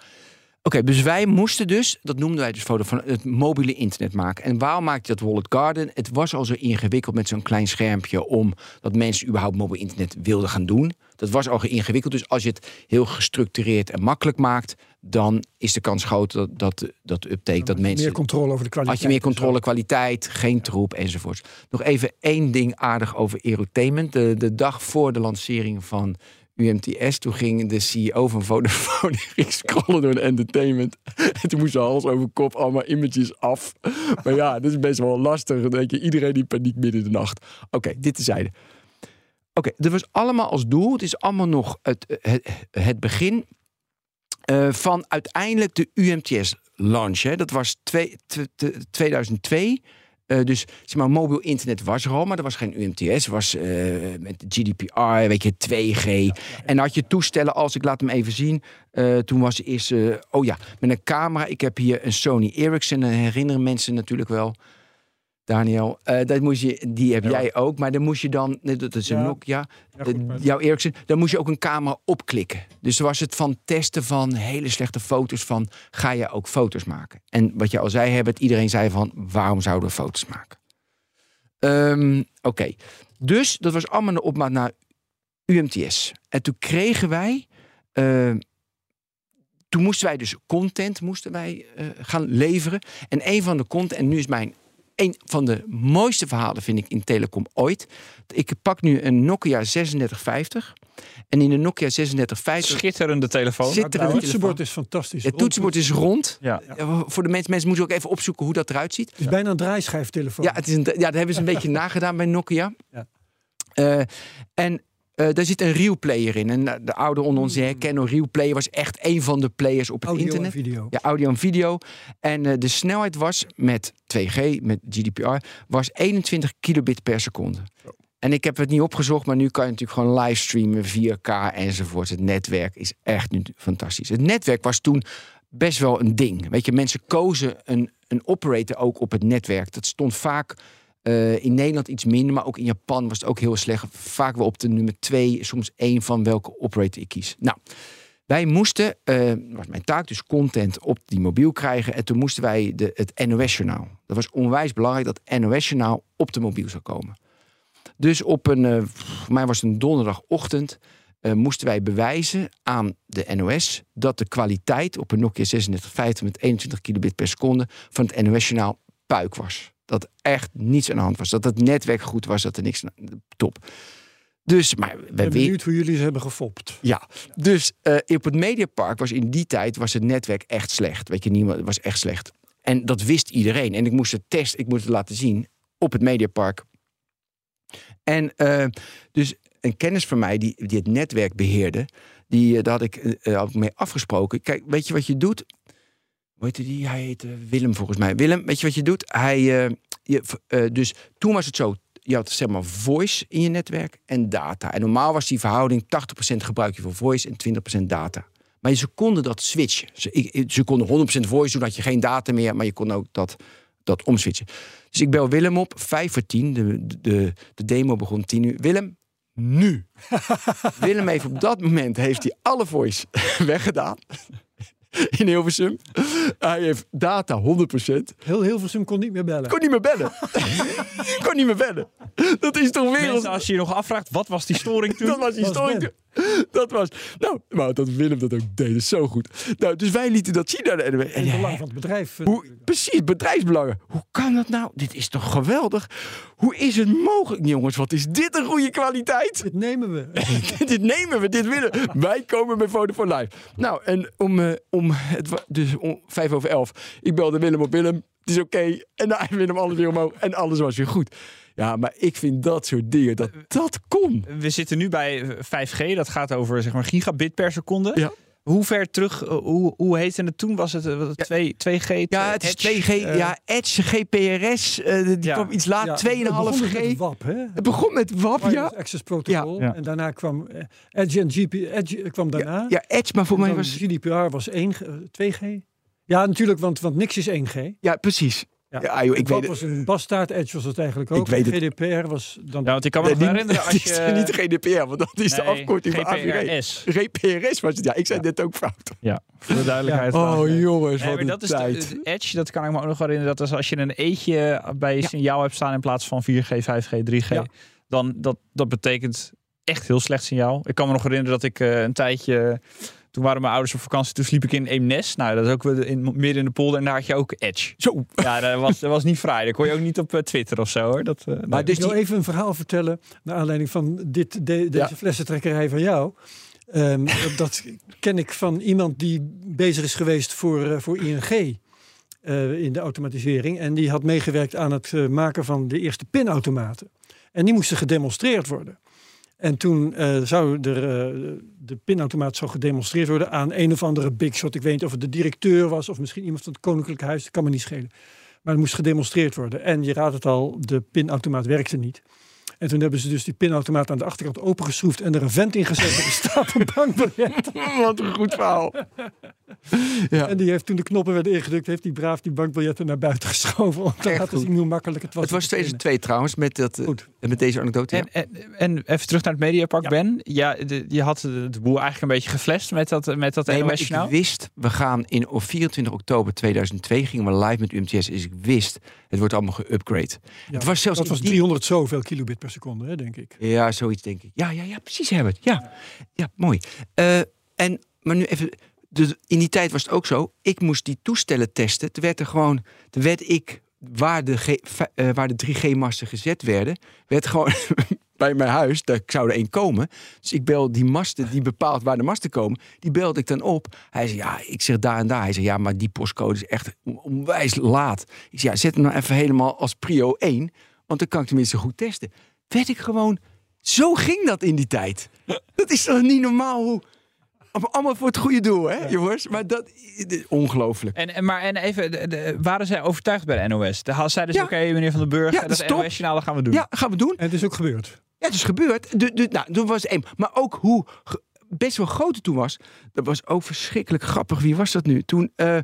[SPEAKER 2] Oké, dus wij moesten dus, dat noemden wij dus Vodafone, het mobiele internet maken. En waarom maakte je dat Wallet Garden? Het was al zo ingewikkeld met zo'n klein schermpje om dat mensen überhaupt mobiel internet wilden gaan doen. Dat was al ingewikkeld. Dus als je het heel gestructureerd en makkelijk maakt, dan is de kans groot dat dat, dat uptake, dat mensen.
[SPEAKER 1] meer controle over de kwaliteit.
[SPEAKER 2] Had je meer
[SPEAKER 1] zo.
[SPEAKER 2] controle, kwaliteit, geen troep enzovoorts. Nog even één ding aardig over Aerotainment. De, de dag voor de lancering van UMTS, toen ging de CEO van Vodafone ging scrollen door de entertainment. En toen moest de hals over kop allemaal images af. Maar ja, dat is best wel lastig. Dan denk je, iedereen die paniek midden de nacht. Oké, dit tezijde. Oké, dit was allemaal als doel. Het is allemaal nog het, het, begin eh, van uiteindelijk de UMTS-launch. Dat was twee, tw- tw- 2002. Eh, dus zeg maar, mobiel internet was er al, maar er was geen UMTS. Was eh, met GDPR, weet je, 2G. En had je toestellen als, ik laat hem even zien. eh, toen was de eerste, oh ja, met een camera. Ik heb hier een Sony Ericsson, herinneren mensen natuurlijk wel. Daniel, eh, dat moest je, die heb
[SPEAKER 3] Ja,
[SPEAKER 2] jij ook, maar dan moest je dan, dat is een
[SPEAKER 1] Ja.
[SPEAKER 2] Nokia,
[SPEAKER 1] Ja,
[SPEAKER 2] de- jouw Ericsson, dan moest je ook een camera opklikken. Dus was het van testen van hele slechte foto's van, ga je ook foto's maken? En wat je al zei, Herbert, iedereen zei van, waarom zouden we foto's maken? Ehm, Oké, dus dat was allemaal de opmaat naar UMTS. En toen kregen wij, eh, toen moesten wij dus content moesten wij, eh, gaan leveren. En een van de content, en nu is mijn een van de mooiste verhalen vind ik in telecom ooit. Ik pak nu een Nokia 3650. En in de Nokia 3650
[SPEAKER 3] Schitterende telefoon.
[SPEAKER 2] Zit er
[SPEAKER 1] Het toetsenbord is fantastisch.
[SPEAKER 2] het toetsenbord is rond.
[SPEAKER 3] Ja.
[SPEAKER 2] Ja, Voor de mensen, mensen moeten ook even opzoeken hoe dat eruit ziet.
[SPEAKER 1] Het is bijna een draaischijftelefoon.
[SPEAKER 2] Ja, het is een, ja, dat hebben ze een beetje nagedaan bij Nokia.
[SPEAKER 1] Ja.
[SPEAKER 2] Eh, en eh, daar zit een real player in. En eh, de oude onder ons die herkennen, real player was echt een van de players op het
[SPEAKER 1] Audio
[SPEAKER 2] internet.
[SPEAKER 1] en video.
[SPEAKER 2] Ja, audio en video. En eh, de snelheid was met 2G, met GDPR, was 21 kilobit per seconde. En ik heb het niet opgezocht, maar nu kan je natuurlijk gewoon livestreamen, 4K enzovoort. Het netwerk is echt nu fantastisch. Het netwerk was toen best wel een ding. Weet je, mensen kozen een, een operator ook op het netwerk. Dat stond vaak eh, in Nederland iets minder, maar ook in Japan was het ook heel slecht. Vaak wel op de nummer twee, soms één van welke operator ik kies. Nou, wij moesten, eh was mijn taak, dus content op die mobiel krijgen. En toen moesten wij de, het NOS-journaal. Dat was onwijs belangrijk dat NOS-journaal op de mobiel zou komen. Dus op een, eh, voor mij was het een donderdagochtend, moesten wij bewijzen aan de NOS dat de kwaliteit op een Nokia 3650 met 21 kilobit per seconde van het NOS-journaal puik was. Dat echt niets aan de hand was. Dat het netwerk goed was, dat er niks... Top. Dus, maar we
[SPEAKER 1] Ik ben benieuwd hoe jullie ze hebben gefopt.
[SPEAKER 2] ja, dus eh, op het Mediapark was in die tijd was het netwerk echt slecht. Weet je, niemand was echt slecht. En dat wist iedereen. En ik moest het testen, ik moest het laten zien op het Mediapark. En eh, dus een kennis van mij die, die het netwerk beheerde, die, eh, daar had ik, had ik mee afgesproken. Kijk, weet je wat je doet? Hoe heette die? Hij heette Willem volgens mij. Willem, weet je wat je doet? Hij, eh, je, eh, dus toen was het zo, je had zeg maar voice in je netwerk en data. En normaal was die verhouding 80% gebruik je voor voice en 20% data. Maar ze konden dat switchen. Ze, ik- ze konden 100% voice doen, had je geen data meer, maar je kon ook dat, dat omswitchen. Dus ik bel Willem op, 5 voor 10. De, de, de demo begon 10 uur. Willem, nu. Willem heeft op dat moment heeft hij alle voice weggedaan. In Hilversum. Hij heeft data 100%.
[SPEAKER 1] Heel Hilversum kon niet meer bellen.
[SPEAKER 2] Kon niet meer bellen. kon niet meer bellen. Dat is toch wereld...
[SPEAKER 3] Mensen, als je je nog afvraagt, wat was die storing toen?
[SPEAKER 2] Dat was die
[SPEAKER 1] Was
[SPEAKER 2] storing.
[SPEAKER 1] Ben.
[SPEAKER 2] Dat was... Nou, maar dat Willem dat ook deed, is zo goed. Nou, dus wij lieten dat zien naar de NW. En
[SPEAKER 1] het belang van het bedrijf. eh,
[SPEAKER 2] hoe, precies, bedrijfsbelangen. Hoe kan dat nou? Dit is toch geweldig? Hoe is het mogelijk, jongens? Wat is dit een goede kwaliteit?
[SPEAKER 1] Dit nemen we.
[SPEAKER 2] dit nemen we, dit willen. Wij komen bij Vodafone Live. Nou, en om, eh, om, het, dus om vijf over elf, ik belde Willem op Willem. Het is oké. En nou, Willem alles weer omhoog. En alles was weer goed. Ja, maar ik vind dat soort dingen, dat dat kon.
[SPEAKER 3] We zitten nu bij 5G, dat gaat over zeg maar gigabit per seconde.
[SPEAKER 2] Ja.
[SPEAKER 3] Hoe ver terug, eh, hoe, hoe heette het toen? Was het eh, wat, 2, 2G?
[SPEAKER 2] Ja, het is
[SPEAKER 3] Edge?
[SPEAKER 2] 2G.
[SPEAKER 3] Eh,
[SPEAKER 2] ja, Edge, GPRS. eh, die
[SPEAKER 3] Ja.
[SPEAKER 2] kwam iets
[SPEAKER 1] Ja,
[SPEAKER 2] laat.
[SPEAKER 1] het begon
[SPEAKER 2] 2,5
[SPEAKER 1] met
[SPEAKER 2] G.
[SPEAKER 1] WAP, hè?
[SPEAKER 2] Het begon met WAP,
[SPEAKER 1] Wireless
[SPEAKER 2] ja.
[SPEAKER 1] Access Protocol.
[SPEAKER 3] Ja.
[SPEAKER 1] En daarna kwam eh, Edge en GP. Edge kwam daarna.
[SPEAKER 2] Ja, Edge, maar voor mij
[SPEAKER 1] dan
[SPEAKER 2] was...
[SPEAKER 1] GDPR was 1, eh, 2G. Ja, natuurlijk, want, want niks is 1G.
[SPEAKER 2] Ja, precies.
[SPEAKER 1] Ja.
[SPEAKER 2] Ja, joh, ik weet
[SPEAKER 1] was een bastaard, Edge was het eigenlijk ook.
[SPEAKER 2] weet het.
[SPEAKER 1] GDPR was dan...
[SPEAKER 3] Ja, want ik kan me
[SPEAKER 2] Nee,
[SPEAKER 3] nog
[SPEAKER 2] niet-
[SPEAKER 3] herinneren als je...
[SPEAKER 2] is niet de GDPR, want dat is de afkorting van AVG.
[SPEAKER 3] GPRS.
[SPEAKER 2] GPRS was het, ja. Ik zei dit ook fout.
[SPEAKER 3] Ja, voor de duidelijkheid.
[SPEAKER 2] Oh, jongens,
[SPEAKER 3] Nee,
[SPEAKER 2] wat
[SPEAKER 3] maar
[SPEAKER 2] een
[SPEAKER 3] dat is de,
[SPEAKER 2] tijd.
[SPEAKER 3] de Edge, dat kan ik me ook nog herinneren. Dat is als je een eetje bij je
[SPEAKER 2] Ja.
[SPEAKER 3] signaal hebt staan in plaats van 4G, 5G, 3G.
[SPEAKER 1] Ja.
[SPEAKER 3] Dan dat, dat betekent echt heel slecht signaal. Ik kan me nog herinneren dat ik eh, een tijdje... Toen waren mijn ouders op vakantie, toen sliep ik in Eemnes. Nou, dat is ook weer in, midden in de polder. En daar had je ook Edge.
[SPEAKER 2] Zo.
[SPEAKER 3] Ja, dat was, dat was niet fraai. Dat kon je ook niet op eh, Twitter of zo, hoor. Dat, eh, nee.
[SPEAKER 2] Maar dus
[SPEAKER 1] ik wil
[SPEAKER 2] die...
[SPEAKER 1] even een verhaal vertellen naar aanleiding van dit, de- deze
[SPEAKER 2] Ja.
[SPEAKER 1] flessentrekkerij van jou. Ehm, dat- dat ken ik van iemand die bezig is geweest voor, eh, voor ING eh, in de automatisering. En die had meegewerkt aan het maken van de eerste pinautomaten. En die moesten gedemonstreerd worden. En toen eh, zou er, eh, de pinautomaat zou gedemonstreerd worden aan een of andere big shot. Ik weet niet of het de directeur was of misschien iemand van het Koninklijk Huis. Dat kan me niet schelen. Maar het moest gedemonstreerd worden. En je raadt het al, de pinautomaat werkte niet. En toen hebben ze dus die pinautomaat aan de achterkant opengeschroefd en er een vent in gezet met een stapel bankbiljetten.
[SPEAKER 2] Wat een goed verhaal. Ja.
[SPEAKER 1] En die heeft toen de knoppen werden ingedrukt, heeft die braaf die bankbiljetten naar buiten geschoven. Om te
[SPEAKER 2] Echt
[SPEAKER 1] laten
[SPEAKER 2] goed.
[SPEAKER 1] zien hoe makkelijk het was.
[SPEAKER 2] Het was
[SPEAKER 1] om te pinnen.
[SPEAKER 2] 2002 trouwens, met, dat, eh,
[SPEAKER 1] Goed.
[SPEAKER 2] met deze anekdote. Ja.
[SPEAKER 3] En, en, en even terug naar het Mediapark,
[SPEAKER 1] Ja.
[SPEAKER 3] Ben. Ja, de, je had de, boel eigenlijk een beetje geflasht met dat, met dat
[SPEAKER 2] Nee, maar ik wist, we gaan in op 24 oktober 2002 gingen we live met UMTS. Dus ik wist, het wordt allemaal geupgrade.
[SPEAKER 1] Ja,
[SPEAKER 2] het was zelfs
[SPEAKER 1] dat was
[SPEAKER 2] in die-
[SPEAKER 1] 300 zoveel kilobit per seconde, hè, denk ik.
[SPEAKER 2] Ja, zoiets denk ik. Ja, ja, ja, precies Herbert. Ja, ja mooi. Eh, en, maar nu even, de, in die tijd was het ook zo. Ik moest die toestellen testen. Toen werd er gewoon, toen werd ik, waar de, eh, waar de 3G-masten gezet werden, werd gewoon bij mijn huis, daar zou er één komen. Dus ik bel die masten, die bepaalt waar de masten komen, die belde ik dan op. Hij zei, ja, ik zeg daar en daar. Hij zei, ja, maar die postcode is echt on- onwijs laat. Ik zei, ja, zet hem nou even helemaal als prio 1, want dan kan ik tenminste goed testen. Werd ik gewoon zo ging dat in die tijd. Dat is toch niet normaal hoe... Allemaal voor het goede doel, hè, jongens? Maar dat... Ongelooflijk.
[SPEAKER 3] En, en, maar en even, de- de- waren zij overtuigd bij de NOS? De, zeiden ze,
[SPEAKER 2] Ja.
[SPEAKER 3] oké, meneer Van den Burg,
[SPEAKER 2] Ja,
[SPEAKER 3] dat,
[SPEAKER 2] dat is.
[SPEAKER 3] NOS-journaal gaan we doen.
[SPEAKER 2] Ja, gaan we doen.
[SPEAKER 1] En het is ook gebeurd.
[SPEAKER 2] Ja, het is gebeurd. De, de, nou, toen was het één. Maar ook hoe best wel groot het toen was. Dat was ook verschrikkelijk grappig. Wie was dat nu? Toen, eh,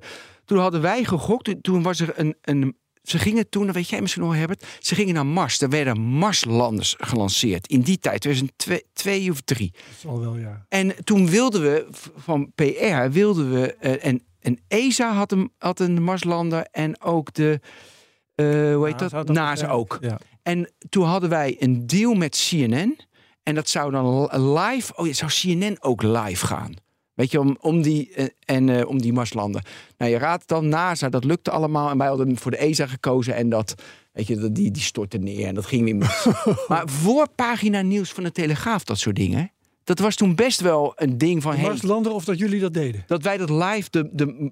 [SPEAKER 2] toen hadden wij gegokt. Toen- Toen was er een... een ze gingen toen, dat weet jij misschien nog, Herbert. Ze gingen naar Mars. Er werden Marslanders gelanceerd. In die tijd, 2002 twee of drie.
[SPEAKER 1] Dat is al wel, ja.
[SPEAKER 2] En toen wilden we van PR, wilden we, eh, en, en ESA had een, had een Marslander en ook de, eh, hoe heet
[SPEAKER 1] NASA
[SPEAKER 2] dat?
[SPEAKER 1] dat
[SPEAKER 2] NASA ook.
[SPEAKER 1] Ja.
[SPEAKER 2] En toen hadden wij een deal met CNN en dat zou dan li- live, oh ja, zou CNN ook live gaan Weet je, om, om die, eh, en, eh, om die Marslanden. Nou, je raadt het dan, NASA, dat lukte allemaal. En wij hadden voor de ESA gekozen. En dat, weet je, dat- die, die stortte neer. En dat ging weer mis. maar voor pagina nieuws van de Telegraaf, dat soort dingen. Dat was toen best wel een ding van... Hey,
[SPEAKER 1] Marslander of dat jullie dat deden?
[SPEAKER 2] dat wij dat live, de, de,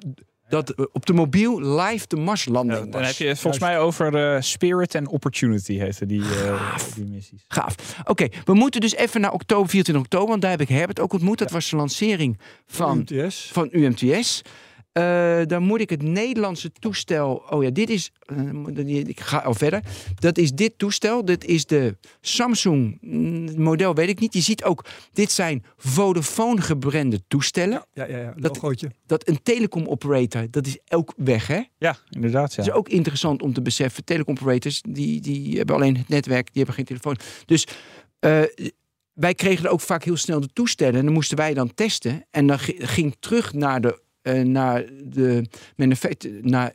[SPEAKER 2] dat eh, op de mobiel live de Marslanding
[SPEAKER 3] dan
[SPEAKER 2] was.
[SPEAKER 3] heb je het volgens mij over eh, Spirit and Opportunity heette die, eh, die missies.
[SPEAKER 2] Gaaf. Oké, we moeten dus even naar oktober, 24 oktober, want daar heb ik Herbert ook ontmoet. Dat was de lancering van,
[SPEAKER 1] UMTS.
[SPEAKER 2] van UMTS. Eh, dan moet ik het Nederlandse toestel. Oh ja, dit is. eh, ik ga al verder. Dat is dit toestel. Dit is de Samsung mm, model, weet ik niet. Je ziet ook, dit zijn Vodafone gebrande toestellen.
[SPEAKER 1] Ja, ja, ja.
[SPEAKER 2] Dat-
[SPEAKER 1] Logootje.
[SPEAKER 2] Dat een telecom operator, dat is ook weg, hè?
[SPEAKER 3] Ja, inderdaad. Ja.
[SPEAKER 2] Het is ook interessant om te beseffen. Telecom operators, die, die hebben alleen het netwerk, die hebben geen telefoon. Dus eh, wij kregen er ook vaak heel snel de toestellen. En dan moesten wij dan testen. En dan gi- ging terug naar de, naar de manufact- naar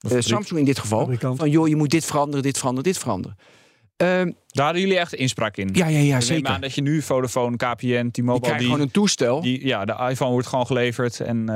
[SPEAKER 2] eh, Samsung in dit geval.
[SPEAKER 1] Fabrikant.
[SPEAKER 2] Van joh, je moet dit veranderen, dit veranderen, dit veranderen. Ehm,
[SPEAKER 3] Daar hadden jullie echt inspraak in.
[SPEAKER 2] ja, ja, ja,
[SPEAKER 3] Ik
[SPEAKER 2] zeker.
[SPEAKER 3] aan dat je nu Vodafone, KPN, T-Mobile,
[SPEAKER 2] krijgt
[SPEAKER 3] die,
[SPEAKER 2] gewoon een toestel.
[SPEAKER 3] die, ja, de iPhone wordt gewoon geleverd en eh,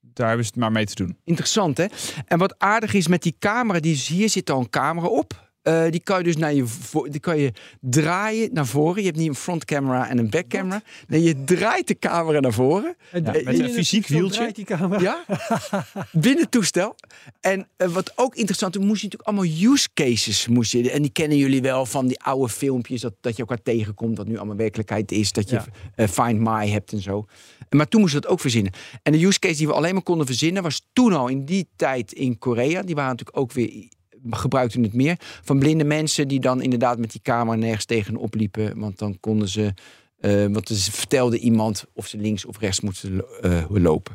[SPEAKER 3] daar hebben ze het maar mee te doen.
[SPEAKER 2] Interessant, hè? En wat aardig is met die camera, die, hier zit al een camera op. Eh, die kan je dus naar je, die kan je draaien naar voren. Je hebt niet een front camera en een back camera. Nee, je draait de camera naar voren.
[SPEAKER 1] En
[SPEAKER 3] Ja,
[SPEAKER 1] die-
[SPEAKER 3] met een
[SPEAKER 1] het
[SPEAKER 3] fysiek wieltje.
[SPEAKER 1] draait die camera.
[SPEAKER 2] Ja, binnen het toestel. En eh, wat ook interessant is, moest je natuurlijk allemaal use cases. Moest je, en die kennen jullie wel van die oude filmpjes. Dat, dat je elkaar tegenkomt, wat nu allemaal werkelijkheid is. Dat je
[SPEAKER 1] Ja.
[SPEAKER 2] eh, Find My hebt en zo. Maar toen moesten we dat ook verzinnen. En de use case die we alleen maar konden verzinnen, was toen al in die tijd in Korea. Die waren natuurlijk ook weer gebruikten het meer. Van blinde mensen die dan inderdaad met die camera nergens tegenop liepen. Want dan konden ze. eh want er vertelde iemand of ze links of rechts moesten eh, lopen.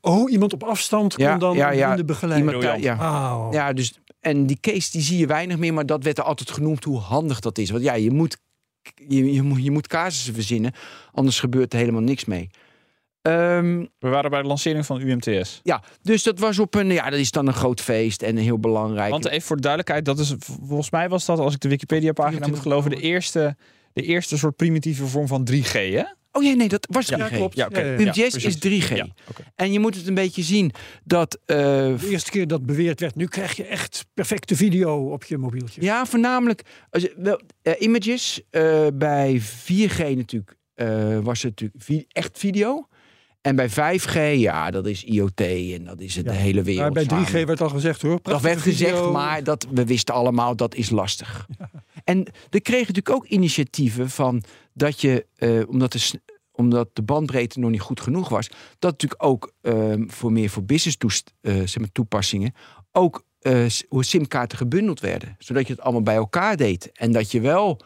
[SPEAKER 1] Oh, iemand op afstand kon
[SPEAKER 2] Ja,
[SPEAKER 1] dan
[SPEAKER 2] ja, ja.
[SPEAKER 1] in de begeleiding.
[SPEAKER 2] Iemand, ja, ja, dus en die case die zie je weinig meer, maar dat werd er altijd genoemd hoe handig dat is. Want ja, je moet, je, je, moet, je moet casussen verzinnen, anders gebeurt er helemaal niks mee. Ehm,
[SPEAKER 3] We waren bij de lancering van UMTS.
[SPEAKER 2] ja, dus dat was op een, ja, dat is dan een groot feest en heel belangrijk.
[SPEAKER 3] Want even voor de duidelijkheid, dat is, volgens mij was dat, als ik de Wikipedia-pagina moet geloven, de eerste, de eerste soort primitieve vorm van 3G, hè?
[SPEAKER 2] oh ja, nee, dat was 3G.
[SPEAKER 1] Ja, klopt.
[SPEAKER 3] Ja, precies.
[SPEAKER 2] is 3G.
[SPEAKER 3] Ja, oké.
[SPEAKER 2] En je moet het een beetje zien dat. eh,
[SPEAKER 1] De eerste keer dat beweerd werd, nu krijg je echt perfecte video op je mobieltje.
[SPEAKER 2] Ja, voornamelijk als je- wel, eh, images. eh, bij 4G natuurlijk eh, was het natuurlijk vi- echt video. En bij 5G, ja, dat is IoT en dat is het
[SPEAKER 1] Ja.
[SPEAKER 2] de hele wereld.
[SPEAKER 1] Maar bij 3G
[SPEAKER 2] samen.
[SPEAKER 1] werd al gezegd hoor.
[SPEAKER 2] Dat werd gezegd, maar dat, we wisten allemaal dat is lastig. En er kregen natuurlijk ook initiatieven van dat je, eh, omdat, de, omdat de bandbreedte nog niet goed genoeg was, dat natuurlijk ook ehm, voor meer voor business toest, eh, zeg maar, toepassingen ook eh, hoe simkaarten gebundeld werden. Zodat je het allemaal bij elkaar deed. En dat je wel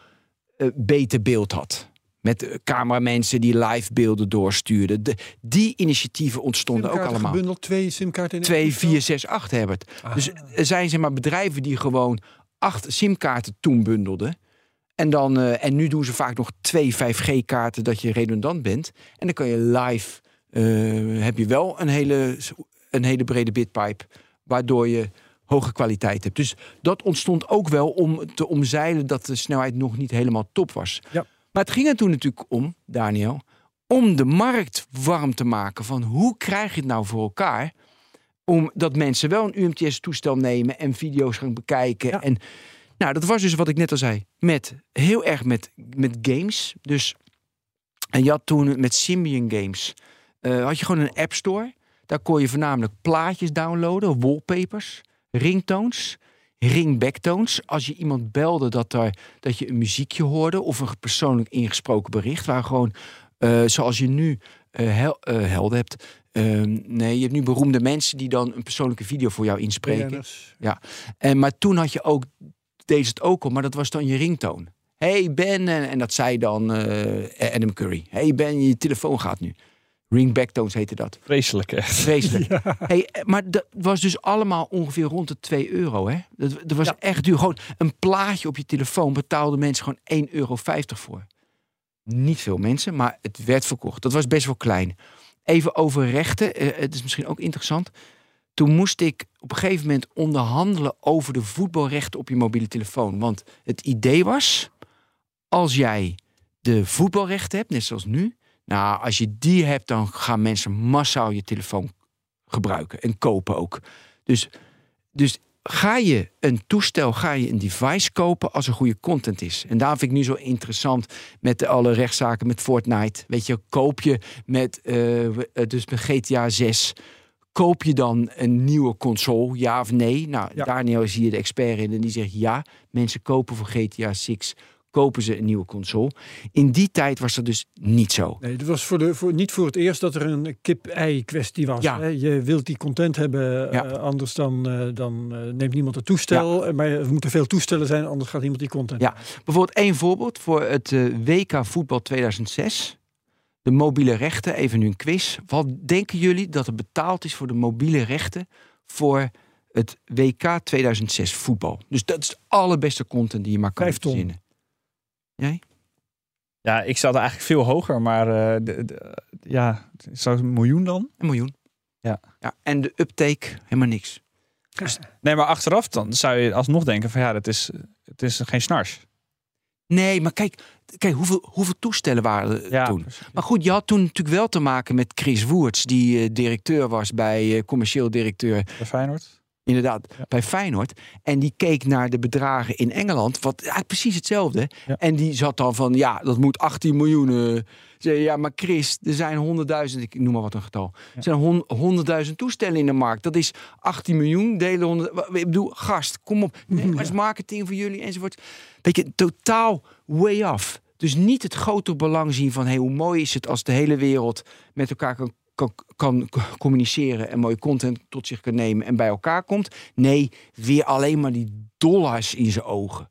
[SPEAKER 2] beter beeld had. Met eh, cameramensen die live beelden doorstuurden. De, die initiatieven ontstonden ook allemaal.
[SPEAKER 1] Gebundeld, twee simkaarten in één
[SPEAKER 2] 2,
[SPEAKER 1] toestel.
[SPEAKER 2] 4, 6, 8 Herbert.
[SPEAKER 1] Ah.
[SPEAKER 2] Dus er zijn zeg maar bedrijven die gewoon acht simkaarten toen bundelden. En, dan, eh, en nu doen ze vaak nog twee 5G-kaarten dat je redundant bent. En dan kan je live, eh, heb je wel een hele, een hele brede bitpipe. Waardoor je hoge kwaliteit hebt. Dus dat ontstond ook wel om te omzeilen dat de snelheid nog niet helemaal top was.
[SPEAKER 1] Ja.
[SPEAKER 2] Maar het ging er toen natuurlijk om, Daniel, om de markt warm te maken. Van hoe krijg je het nou voor elkaar? Omdat mensen wel een UMTS-toestel nemen en video's gaan bekijken.
[SPEAKER 1] Ja.
[SPEAKER 2] En nou, dat was dus wat ik net al zei. Met heel erg met, met games. Dus en je had toen met Symbian Games. eh, had je gewoon een app store. Daar kon je voornamelijk plaatjes downloaden, wallpapers, ringtones, ringbacktones. Als je iemand belde dat, er, dat je een muziekje hoorde of een persoonlijk ingesproken bericht. Waar gewoon, eh, zoals je nu hel- eh, helden hebt. Ehm, nee, je hebt nu beroemde mensen die dan een persoonlijke video voor jou inspreken.
[SPEAKER 1] BN'ers.
[SPEAKER 2] En, maar toen had je ook, deed het ook al, maar dat was dan je ringtoon. Hey Ben, en, en dat zei dan Adam Curry. Hey Ben, je telefoon gaat nu. Ringbacktones heette dat.
[SPEAKER 3] Vreselijk, echt.
[SPEAKER 2] Vreselijk. Hey, eh, maar dat was dus allemaal ongeveer rond de 2 euro. Hè? Dat, dat was
[SPEAKER 1] Ja.
[SPEAKER 2] echt duur. Gewoon een plaatje op je telefoon betaalden mensen gewoon 1,50 euro voor. Niet veel mensen, maar het werd verkocht. Dat was best wel klein. Even over rechten. eh, het is misschien ook interessant. Toen moest ik op een gegeven moment onderhandelen over de voetbalrechten op je mobiele telefoon. Want het idee was, als jij de voetbalrechten hebt, net zoals nu, Nou, als je die hebt, dan gaan mensen massaal je telefoon gebruiken en kopen ook. Dus, dus ga je een toestel, ga je een device kopen als er goede content is. En daarom vind ik nu zo interessant met alle rechtszaken met Fortnite. Weet je, koop je met, uh, dus met GTA 6 koop je dan een nieuwe console, ja of nee? Nou,
[SPEAKER 1] Ja.
[SPEAKER 2] Daniel is hier de expert in en die zegt ja. Mensen kopen voor GTA 6, kopen ze een nieuwe console. In die tijd was dat dus niet zo.
[SPEAKER 1] Nee, het was voor de, voor, niet voor het eerst dat er een kip-ei kwestie was.
[SPEAKER 2] Ja.
[SPEAKER 1] Hè? Je wilt die content hebben,
[SPEAKER 2] Ja.
[SPEAKER 1] eh, anders dan, eh, dan eh, neemt niemand het toestel. Maar er moeten veel toestellen zijn, anders gaat niemand die content.
[SPEAKER 2] Ja, bijvoorbeeld één voorbeeld voor het WK voetbal 2006. De mobiele rechten, even nu een quiz. Wat denken jullie dat er betaald is voor de mobiele rechten voor het WK 2006 voetbal? Dus dat is de allerbeste content die je maar kan verzinnen. Jij?
[SPEAKER 3] Ja, ik zat eigenlijk veel hoger, maar eh, de, de- ja, zou het een miljoen dan?
[SPEAKER 2] Een miljoen.
[SPEAKER 3] Ja.
[SPEAKER 2] ja. En de uptake, helemaal niks.
[SPEAKER 3] Nee, maar achteraf dan zou je alsnog denken van ja, dat is, het is geen snars.
[SPEAKER 2] Nee, maar kijk, kijk hoeveel, hoeveel toestellen waren er
[SPEAKER 3] Ja,
[SPEAKER 2] toen?
[SPEAKER 3] precies.
[SPEAKER 2] Maar goed, je had toen natuurlijk wel te maken met Chris Woerts, die eh, directeur was bij eh, commercieel directeur
[SPEAKER 3] Bij Feyenoord.
[SPEAKER 2] Inderdaad,
[SPEAKER 3] Ja.
[SPEAKER 2] bij Feyenoord. En die keek naar de bedragen in Engeland, wat eigenlijk precies hetzelfde.
[SPEAKER 3] Ja.
[SPEAKER 2] En die zat dan van, ja, dat moet 18 miljoen. eh. Ja, maar Chris, er zijn 100.000, ik noem maar wat een getal. Er zijn hon- 100.000 toestellen in de markt. Dat is 18 miljoen, delen 100. wa- Ik bedoel, gast, kom op. Nee, maar is marketing voor jullie enzovoort. Weet je, totaal way off. Dus niet het grote belang zien van, hey, hoe mooi is het als de hele wereld met elkaar kan kan, communiceren en mooie content tot zich kan nemen en bij elkaar komt. Nee, weer alleen maar die dollars in zijn ogen.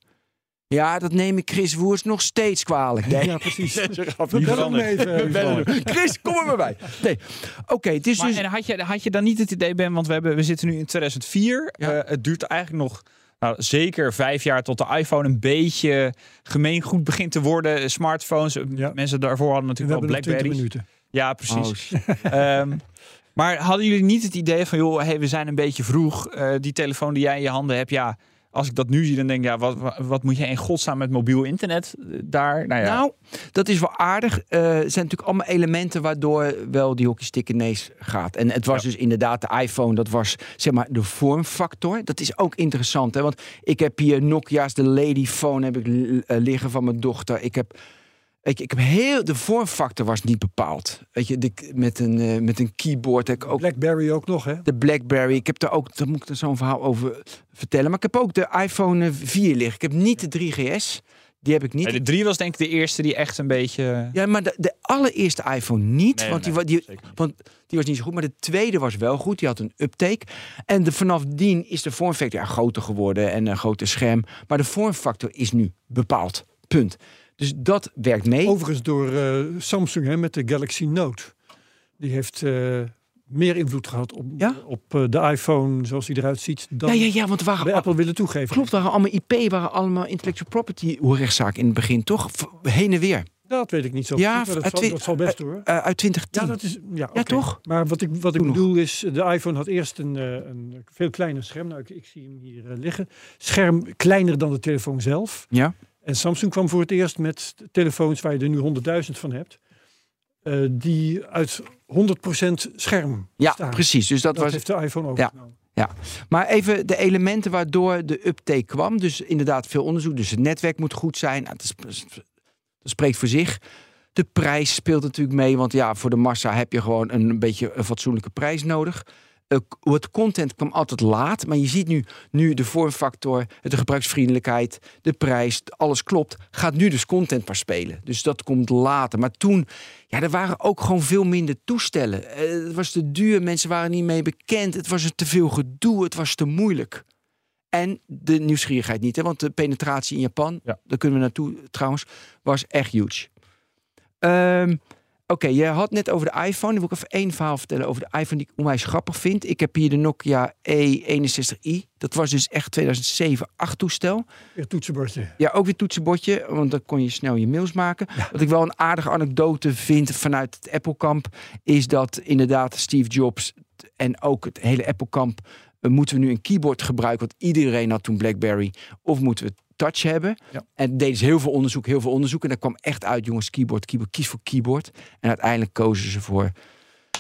[SPEAKER 2] Ja, dat neem ik Chris Woers nog steeds kwalijk. Nee.
[SPEAKER 1] Ja, precies. We bellen hem even.
[SPEAKER 2] We. Chris, kom er maar bij. Nee, oké, het is
[SPEAKER 3] Maar,
[SPEAKER 2] dus...
[SPEAKER 3] en had je, had je dan niet het idee, Ben, want we, hebben, we zitten nu in 2004.
[SPEAKER 2] Ja.
[SPEAKER 3] Eh, het duurt eigenlijk nog nou, zeker vijf jaar tot de iPhone een beetje gemeengoed begint te worden. Smartphones,
[SPEAKER 1] Ja.
[SPEAKER 3] mensen daarvoor hadden natuurlijk wel
[SPEAKER 1] nog 20
[SPEAKER 3] Blackberries.
[SPEAKER 1] minuten.
[SPEAKER 3] Ja, precies.
[SPEAKER 2] Oh.
[SPEAKER 3] Ehm, maar hadden jullie niet het idee van, joh, hey, we zijn een beetje vroeg. Eh, die telefoon die jij in je handen hebt, ja, als ik dat nu zie, dan denk ik, ja, wat, wat, moet je in godsnaam met mobiel internet eh, daar? Nou ja,
[SPEAKER 2] Nou, dat is wel aardig. Er zijn natuurlijk allemaal elementen waardoor wel die hockeystick ineens gaat. En het was
[SPEAKER 3] Ja.
[SPEAKER 2] dus inderdaad de iPhone, dat was zeg maar de vormfactor. Dat is ook interessant, hè? want ik heb hier Nokia's, de Ladyphone heb ik li- liggen van mijn dochter. Ik heb, ik, ik heb heel, de vormfactor was niet bepaald. Weet je, de, met, een, eh, met een keyboard heb ik ook
[SPEAKER 1] Blackberry ook nog, hè?
[SPEAKER 2] de BlackBerry. Ik heb daar ook, daar moet ik er zo'n verhaal over vertellen. Maar ik heb ook de iPhone eh, 4 liggen. Ik heb niet de 3GS. Die heb ik niet.
[SPEAKER 3] De 3 was denk ik de eerste die echt een beetje...
[SPEAKER 2] Ja, maar de, de allereerste iPhone niet.
[SPEAKER 3] Nee,
[SPEAKER 2] want,
[SPEAKER 3] nee,
[SPEAKER 2] die, want die was niet zo goed. Maar de tweede was wel goed. Die had een uptake. En de, vanaf dien is de vormfactor ja, groter geworden. En een groter scherm. Maar de vormfactor is nu bepaald. Punt. Dus dat werkt mee.
[SPEAKER 1] Overigens door eh, Samsung hè, met de Galaxy Note. Die heeft eh, meer invloed gehad op,
[SPEAKER 2] Ja?
[SPEAKER 1] op eh, de iPhone zoals die eruit ziet dan
[SPEAKER 2] ja, ja, ja, want waren
[SPEAKER 1] bij Apple willen toegeven.
[SPEAKER 2] Klopt, waren allemaal IP, waren allemaal intellectual property rechtszaken in het begin, toch? Heen en weer.
[SPEAKER 1] Dat weet ik niet zo
[SPEAKER 2] Ja,
[SPEAKER 1] precies, dat, zal, dat zal best hoor.
[SPEAKER 2] Uit 2010.
[SPEAKER 1] Ja, dat is, ja, oké.
[SPEAKER 2] toch?
[SPEAKER 1] Maar wat ik, wat ik
[SPEAKER 2] nog.
[SPEAKER 1] bedoel is, de iPhone had eerst een, een veel kleiner scherm. Nou, ik, ik zie hem hier liggen. Scherm kleiner dan de telefoon zelf.
[SPEAKER 2] Ja.
[SPEAKER 1] En Samsung kwam voor het eerst met telefoons waar je er nu 100.000 van hebt. eh, die uit 100% scherm
[SPEAKER 2] Ja,
[SPEAKER 1] staan.
[SPEAKER 2] precies. Dus dat,
[SPEAKER 1] Dat,
[SPEAKER 2] was.
[SPEAKER 1] heeft de iPhone ook.
[SPEAKER 2] Ja. Maar even de elementen waardoor de uptake kwam. Dus inderdaad veel onderzoek. Dus het netwerk moet goed zijn. Nou, dat spreekt voor zich. De prijs speelt natuurlijk mee. Want ja, voor de massa heb je gewoon een beetje een fatsoenlijke prijs nodig. Eh, het content kwam altijd laat. Maar je ziet nu, nu de vormfactor, de gebruiksvriendelijkheid, de prijs, alles klopt. Gaat nu dus content pas spelen. Dus dat komt later. Maar toen, ja, er waren ook gewoon veel minder toestellen. Eh, het was te duur, mensen waren niet mee bekend. Het was te veel gedoe, het was te moeilijk. En de nieuwsgierigheid niet, hè? want de penetratie in Japan,
[SPEAKER 3] Ja.
[SPEAKER 2] daar kunnen we naartoe trouwens, was echt huge. Ehm, Oké, je had net over de iPhone. Dan wil ik even één verhaal vertellen over de iPhone die ik onwijs grappig vind. Ik heb hier de Nokia E61i. Dat was dus echt 2007 8 toestel.
[SPEAKER 1] Weer toetsenbordje.
[SPEAKER 2] Ja, ook weer toetsenbordje, want dan kon je snel je mails maken. Wat ik wel een aardige anekdote vind vanuit het Apple-kamp... is dat inderdaad Steve Jobs en ook het hele Apple-kamp... eh, moeten we nu een keyboard gebruiken, want iedereen had toen BlackBerry... of moeten we touch hebben.
[SPEAKER 3] Ja.
[SPEAKER 2] En deden ze heel veel onderzoek, heel veel onderzoek. En daar kwam echt uit, jongens, keyboard, keyboard, kies voor keyboard. En uiteindelijk kozen ze voor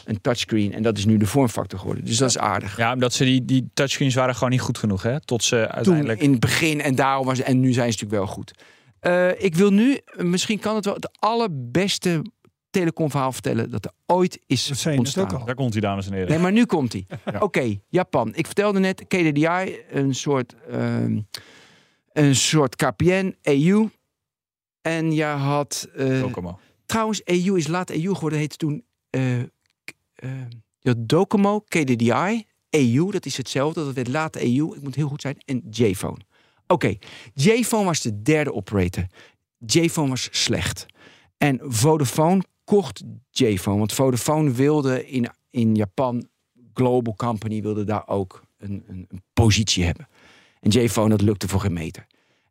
[SPEAKER 2] een touchscreen. En dat is nu de vormfactor geworden. Dus dat is aardig.
[SPEAKER 3] Ja, omdat ze die, die touchscreens waren gewoon niet goed genoeg, hè? Tot ze
[SPEAKER 2] Toen
[SPEAKER 3] uiteindelijk...
[SPEAKER 2] in het begin en daarom was en nu zijn ze natuurlijk wel goed. Eh, ik wil nu, misschien kan het wel, het allerbeste telecomverhaal vertellen dat er ooit is
[SPEAKER 1] Dat net
[SPEAKER 2] ontstaan.
[SPEAKER 1] ook al.
[SPEAKER 3] Daar komt hij, dames en heren.
[SPEAKER 2] Nee, maar nu komt hij.
[SPEAKER 3] Ja.
[SPEAKER 2] Oké, Japan. Ik vertelde net KDDI, een soort, ehm, een soort KPN, EU. En je had
[SPEAKER 3] Docomo.
[SPEAKER 2] Trouwens, EU is laat EU geworden. heette toen je had Docomo, KDDI, EU. Dat is hetzelfde. Dat werd later EU. Ik moet heel goed zijn. En J-Phone. Oké, J-Phone was de derde operator. J-Phone was slecht. En Vodafone kocht J-Phone. Want Vodafone wilde in, in Japan, Global Company, wilde daar ook een, een, een positie hebben. En J-Phone, dat lukte voor geen meter.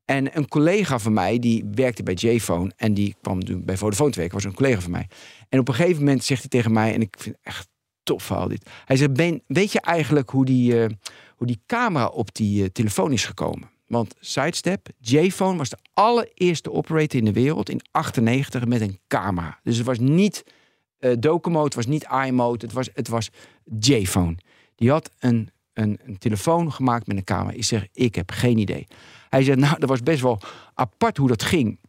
[SPEAKER 2] En een collega van mij, die werkte bij J-Phone... en die kwam toen bij Vodafone te werken, was een collega van mij. En op een gegeven moment zegt hij tegen mij... en ik vind het echt tof verhaal dit. Hij zegt, ben, weet je eigenlijk hoe die, eh, hoe die camera op die eh, telefoon is gekomen? Want Sidestep, J-Phone was de allereerste operator in de wereld... in 98 met een camera. Dus het was niet eh Docomo, het was niet iMode, het was, het was J-Phone. Die had een, een, een telefoon gemaakt met een camera. Ik zeg, ik heb geen idee. Hij zegt, nou, dat was best wel apart hoe dat ging.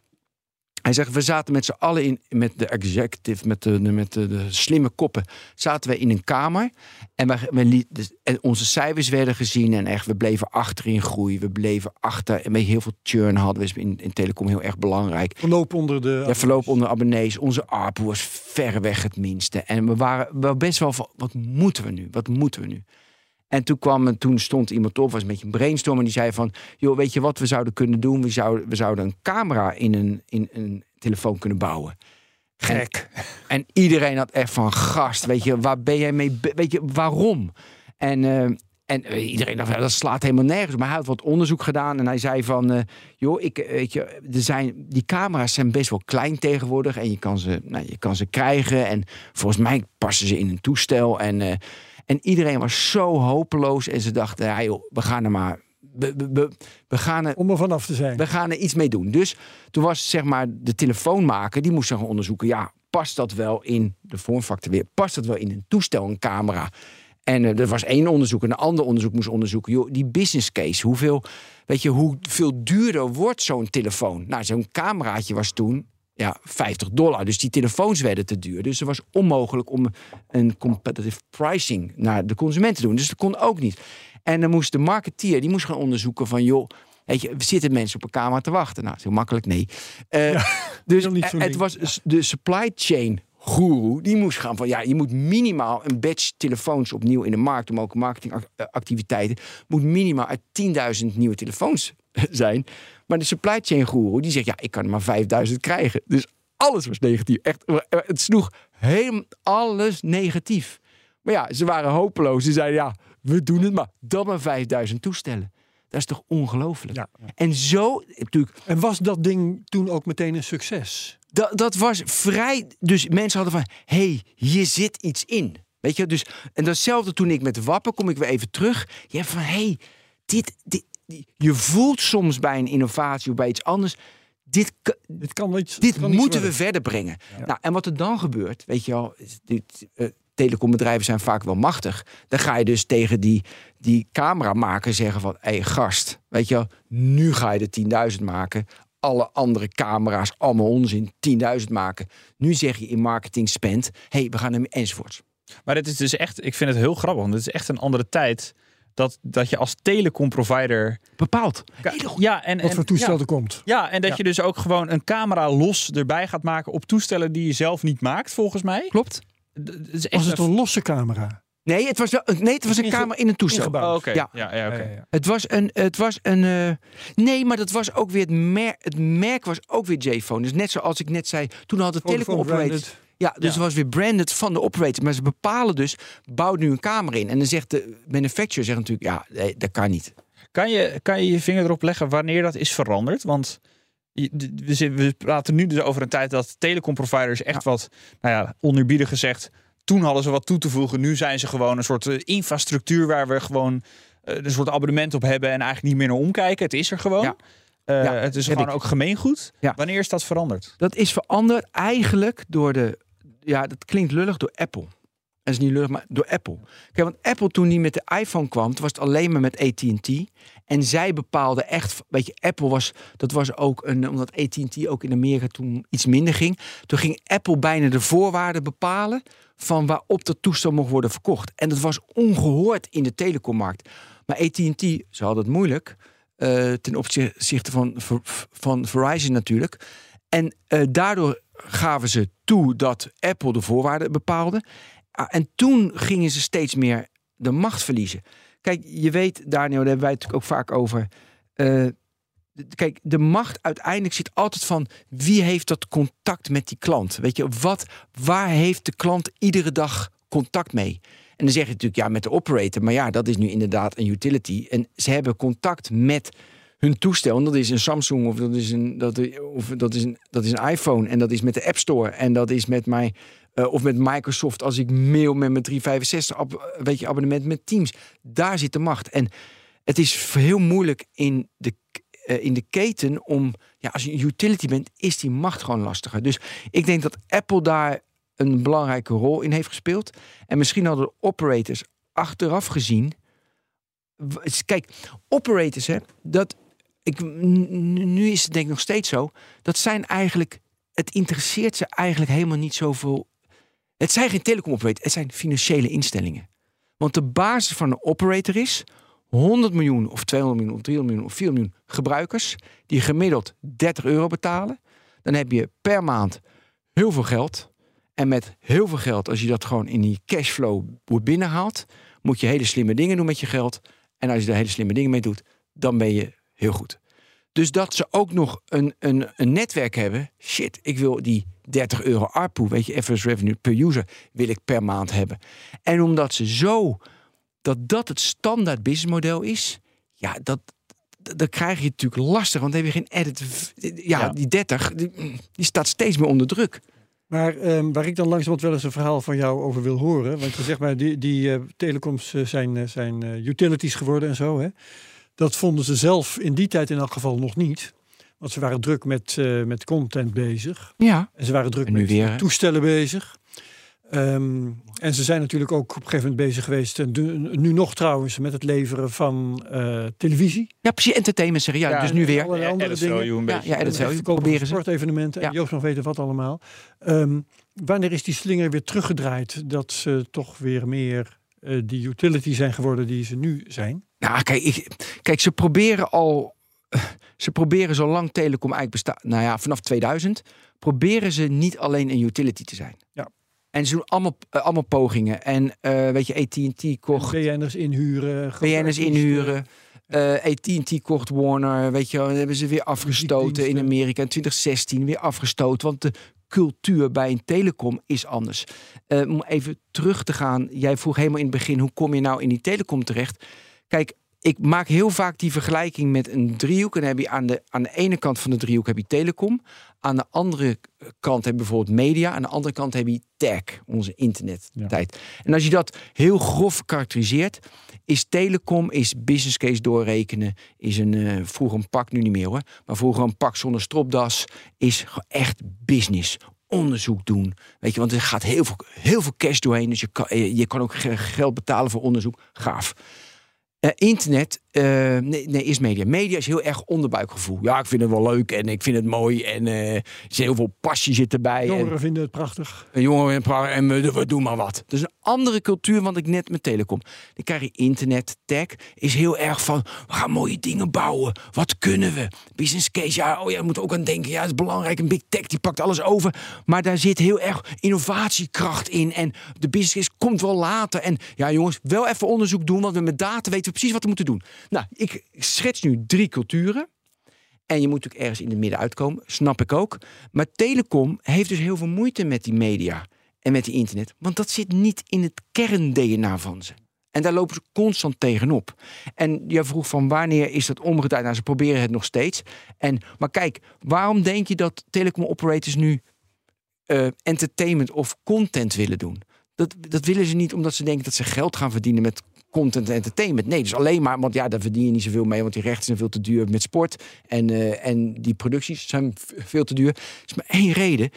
[SPEAKER 2] Hij zegt, we zaten met z'n allen in, met de executive, met de, met de, de slimme koppen, zaten we in een kamer. En, we, we liet, dus- en onze cijfers werden gezien en echt, we bleven achter in groei. We bleven achter, en heel veel churn hadden we in, in telecom heel erg belangrijk.
[SPEAKER 1] Verloop onder de...
[SPEAKER 2] Ja, verloop onder abonnees. Onze ARPU was verreweg het minste. En we waren wel best wel van, wat moeten we nu? Wat moeten we nu? En toen, kwam, toen stond iemand op, was een beetje een brainstorm... en die zei van, joh, weet je wat we zouden kunnen doen? We zouden, we zouden een camera in een, in een telefoon kunnen bouwen.
[SPEAKER 1] Gek.
[SPEAKER 2] En iedereen had echt van, gast, weet je, waar ben jij mee? Weet je, waarom? En, eh, en eh, iedereen dacht, dat slaat helemaal nergens. Maar hij had wat onderzoek gedaan en hij zei van, eh, joh, ik, weet je, er zijn, die camera's zijn best wel klein tegenwoordig en je kan ze, nou, je kan ze krijgen. En volgens mij passen ze in een toestel. En, en iedereen was zo hopeloos en ze dachten, ja, joh, we gaan er maar, we, we, we, we gaan er,
[SPEAKER 1] Om er vanaf te zijn.
[SPEAKER 2] we gaan er iets mee doen. Dus toen was zeg maar de telefoonmaker, die moest gaan onderzoeken. Ja, past dat wel in de vormfactor weer? Past dat wel in een toestel, een camera? En eh, er was één onderzoek en een ander onderzoek moest onderzoeken. Joh, die business case, hoeveel, weet je, hoeveel duurder wordt zo'n telefoon? Nou, zo'n cameraatje was toen ja, 50 dollar. Dus die telefoons werden te duur. Dus het was onmogelijk om een competitive pricing naar de consument te doen. Dus dat kon ook niet. En dan moest de marketeer, die moest gaan onderzoeken van... joh, weet je, zitten mensen op een camera te wachten? Nou, zo makkelijk, nee. Eh, dus
[SPEAKER 1] heel niet
[SPEAKER 2] eh, het
[SPEAKER 1] ding.
[SPEAKER 2] was de supply chain guru, die moest gaan van... ja, je moet minimaal een batch telefoons opnieuw in de markt... om ook marketingactiviteiten... moet minimaal uit 10.000 nieuwe telefoons zijn. Maar de supply chain guru, die zegt... ja, ik kan maar 5000 krijgen. Dus alles was negatief. Echt, eh, het sloeg helemaal alles negatief. Maar ja, ze waren hopeloos. Ze zeiden, ja, we doen het maar. Dan maar 5000 toestellen. Dat is toch ongelooflijk?
[SPEAKER 1] Ja.
[SPEAKER 2] En zo, natuurlijk,
[SPEAKER 1] En was dat ding toen ook meteen een succes?
[SPEAKER 2] dat, dat was vrij. Dus mensen hadden van: hé, hey, hier zit iets in. Weet je, dus. En datzelfde toen ik met Wappen kom ik weer even terug. Je hebt van: hé, hey, dit, dit. Je voelt soms bij een innovatie of bij iets anders. Dit,
[SPEAKER 1] Dit kan
[SPEAKER 2] dit
[SPEAKER 1] kan
[SPEAKER 2] moeten we verder brengen. Nou, en wat er dan gebeurt, weet je wel, dit, eh, telecombedrijven zijn vaak wel machtig. Dan ga je dus tegen die, die cameramaker zeggen van, hé hey, gast, weet je wel, nu ga je de 10.000 maken. Alle andere camera's, allemaal onzin, 10.000 maken. Nu zeg je in marketing spend, hé, hey, we gaan hem enzovoorts.
[SPEAKER 3] Maar dit is dus echt, ik vind het heel grappig, want het is echt een andere tijd. Dat, dat je als telecomprovider.
[SPEAKER 2] Bepaald.
[SPEAKER 3] Ja, en,
[SPEAKER 1] Wat
[SPEAKER 3] en-
[SPEAKER 1] voor toestel
[SPEAKER 3] ja.
[SPEAKER 1] er komt.
[SPEAKER 3] Ja, en dat
[SPEAKER 1] Ja.
[SPEAKER 3] je dus ook gewoon een camera los erbij gaat maken op toestellen die je zelf niet maakt, volgens mij.
[SPEAKER 2] Klopt.
[SPEAKER 3] Is echt
[SPEAKER 1] Was het een losse camera?
[SPEAKER 2] Nee, het was, wel, nee, het was een camera in een toestel.
[SPEAKER 3] Oh, oké.
[SPEAKER 2] Ja.
[SPEAKER 3] Ja, ja.
[SPEAKER 2] Het was een. Het was een eh, nee, maar dat was ook weer het merk. Het merk was ook weer J-Phone. Dus net zoals ik net zei, toen hadden
[SPEAKER 1] Vodafone
[SPEAKER 2] telecom operators. Ja, dus
[SPEAKER 3] Ja.
[SPEAKER 2] het was weer branded van de operator. Maar ze bepalen dus, bouw nu een camera in. En dan zegt de manufacturer zegt natuurlijk, ja, nee, dat kan niet.
[SPEAKER 3] Kan, je, kan je je vinger erop leggen wanneer dat is veranderd? Want we, praten nu dus over een tijd dat telecomproviders echt wat, nou ja, oneerbiedig gezegd, toen hadden ze wat toe te voegen. Nu zijn ze gewoon een soort eh, infrastructuur waar we gewoon eh, een soort abonnement op hebben en eigenlijk niet meer naar omkijken. Het is er gewoon.
[SPEAKER 2] Ja.
[SPEAKER 3] Eh,
[SPEAKER 2] Ja,
[SPEAKER 3] het is gewoon
[SPEAKER 2] ik.
[SPEAKER 3] ook gemeengoed.
[SPEAKER 2] Ja.
[SPEAKER 3] Wanneer is dat veranderd?
[SPEAKER 2] Dat is veranderd eigenlijk door de. Ja, dat klinkt lullig door Apple. Dat is niet lullig, maar door Apple. Kijk, want Apple toen die met de iPhone kwam, was het alleen maar met AT&T. En zij bepaalde echt, weet je, Apple was, dat was ook een, omdat AT&T ook in Amerika toen iets minder ging. Toen ging Apple bijna de voorwaarden bepalen van waarop dat toestel mocht worden verkocht. En dat was ongehoord in de telecommarkt. Maar AT&T, ze hadden het moeilijk, eh, ten opzichte van, van Verizon natuurlijk. En eh, daardoor gaven ze toe dat Apple de voorwaarden bepaalde. Ah, en toen gingen ze steeds meer de macht verliezen. Kijk, je weet, Daniel, daar hebben wij het ook vaak over. eh, kijk, de macht uiteindelijk zit altijd van wie heeft dat contact met die klant? Weet je, wat, waar heeft de klant iedere dag contact mee? En dan zeg je natuurlijk ja met de operator, maar ja, dat is nu inderdaad een utility. En ze hebben contact met hun toestel. En dat is een Samsung of dat is een, dat, of dat is een, dat is een iPhone. En dat is met de App Store. En dat is met mij. eh, of met Microsoft als ik mail met mijn 365 ab, weet je, abonnement met Teams. Daar zit de macht. En het is heel moeilijk in de, eh, in de keten om. Ja, als je een utility bent, is die macht gewoon lastiger. Dus ik denk dat Apple daar een belangrijke rol in heeft gespeeld. En misschien hadden de operators achteraf gezien. Kijk, operators, hè, dat. Ik, nu is het denk ik nog steeds zo. Dat zijn eigenlijk. Het interesseert ze eigenlijk helemaal niet zoveel. Het zijn geen telecom operators, het zijn financiële instellingen. Want de basis van een operator is 100 miljoen of 200 miljoen of 300 miljoen of 4 miljoen gebruikers die gemiddeld 30 euro betalen. Dan heb je per maand heel veel geld. En met heel veel geld, als je dat gewoon in die cashflow binnenhaalt, moet je hele slimme dingen doen met je geld. En als je daar hele slimme dingen mee doet, dan ben je heel goed. Dus dat ze ook nog een, een, een netwerk hebben. Shit, ik wil die 30 euro ARPU, weet je, average revenue per user, wil ik per maand hebben. En omdat ze zo, dat dat het standaard businessmodel is, ja, dat, dat- dan krijg je het natuurlijk lastig. Want dan heb je geen edit. Ja,
[SPEAKER 3] Ja.
[SPEAKER 2] die 30, die, die staat steeds meer onder druk.
[SPEAKER 1] Maar ehm, waar ik dan langzamerhand wel eens een verhaal van jou over wil horen. Want je zegt maar, die, die eh, telecoms eh, zijn, eh, zijn utilities geworden en zo. Hè? Dat vonden ze zelf in die tijd in elk geval nog niet. Want ze waren druk met, eh, met content bezig.
[SPEAKER 2] Ja.
[SPEAKER 1] En ze waren druk met
[SPEAKER 2] weer,
[SPEAKER 1] toestellen bezig. Ehm, en ze zijn natuurlijk ook op een gegeven moment bezig geweest. En nu nog trouwens met het leveren van eh, televisie.
[SPEAKER 2] Ja, precies. Entertainment zeggen. Ja,
[SPEAKER 3] Ja,
[SPEAKER 2] dus nu weer.
[SPEAKER 1] allerlei andere
[SPEAKER 3] added
[SPEAKER 1] dingen.
[SPEAKER 3] value een
[SPEAKER 2] Ja,
[SPEAKER 3] beetje.
[SPEAKER 2] ja,
[SPEAKER 1] het verkopen
[SPEAKER 2] proberen ze.
[SPEAKER 1] sportevenementen.
[SPEAKER 2] Ja.
[SPEAKER 1] En Joost nog weten wat allemaal. Ehm, wanneer is die slinger weer teruggedraaid? Dat ze toch weer meer eh, die utility zijn geworden die ze nu zijn?
[SPEAKER 2] Nou, kijk, ik, kijk, ze proberen al. Ze proberen zolang telecom eigenlijk bestaat. Nou ja, vanaf 2000 proberen ze niet alleen een utility te zijn.
[SPEAKER 1] Ja.
[SPEAKER 2] En ze doen allemaal, eh, allemaal pogingen. En eh, weet je, AT&T kocht
[SPEAKER 1] BN'ers inhuren.
[SPEAKER 2] BN'ers inhuren. Eh AT&T kocht Warner, weet je hebben ze weer afgestoten in. Amerika. In 2016 weer afgestoten, want de cultuur bij een telecom is anders. Eh, om even terug te gaan, jij vroeg helemaal in het begin, hoe kom je nou in die telecom terecht? Kijk, ik maak heel vaak die vergelijking met een driehoek. En dan heb je aan de, aan de ene kant van de driehoek heb je telecom. Aan de andere kant heb je bijvoorbeeld media. Aan de andere kant heb je tech, onze internettijd. En als je dat heel grof karakteriseert, is telecom, is business case doorrekenen, is een, eh, vroeger een pak, nu niet meer hoor, maar vroeger een pak zonder stropdas, is echt business. Onderzoek doen. Weet je, want er gaat heel veel, heel veel cash doorheen. Dus je kan, eh, je kan ook ge- geld betalen voor onderzoek. Gaaf. Eh, internet, eh, nee, nee, is media. Media is heel erg onderbuikgevoel. Ja, ik vind het wel leuk en ik vind het mooi. En er is heel veel passie zit erbij. En,
[SPEAKER 1] Jongeren vinden het prachtig.
[SPEAKER 2] een jongen en, pra- en we, we doen maar wat. Dus een andere cultuur, want ik net met telecom. Dan krijg je internet, tech, is heel erg van, we gaan mooie dingen bouwen. Wat kunnen we? Business case, ja, oh ja, moet ook aan denken. Ja, het is belangrijk, een big tech, die pakt alles over. Maar daar zit heel erg innovatiekracht in. En de business case komt wel later. En ja, jongens, wel even onderzoek doen, want we met data weten precies wat we moeten doen. Nou, ik schets nu drie culturen. En je moet natuurlijk ergens in het midden uitkomen, snap ik ook. Maar telecom heeft dus heel veel moeite met die media en met die internet. Want dat zit niet in het kern-DNA van ze. En daar lopen ze constant tegenop. En jij vroeg van wanneer is dat omgedraaid? Nou, ze proberen het nog steeds. En, maar kijk, waarom denk je dat telecom operators nu eh, entertainment of content willen doen? Dat, dat willen ze niet omdat ze denken dat ze geld gaan verdienen met content entertainment. Nee, dus alleen maar, want ja, daar verdien je niet zoveel mee, want die rechten zijn veel te duur met sport. En, eh, en die producties zijn veel te duur. Is maar één reden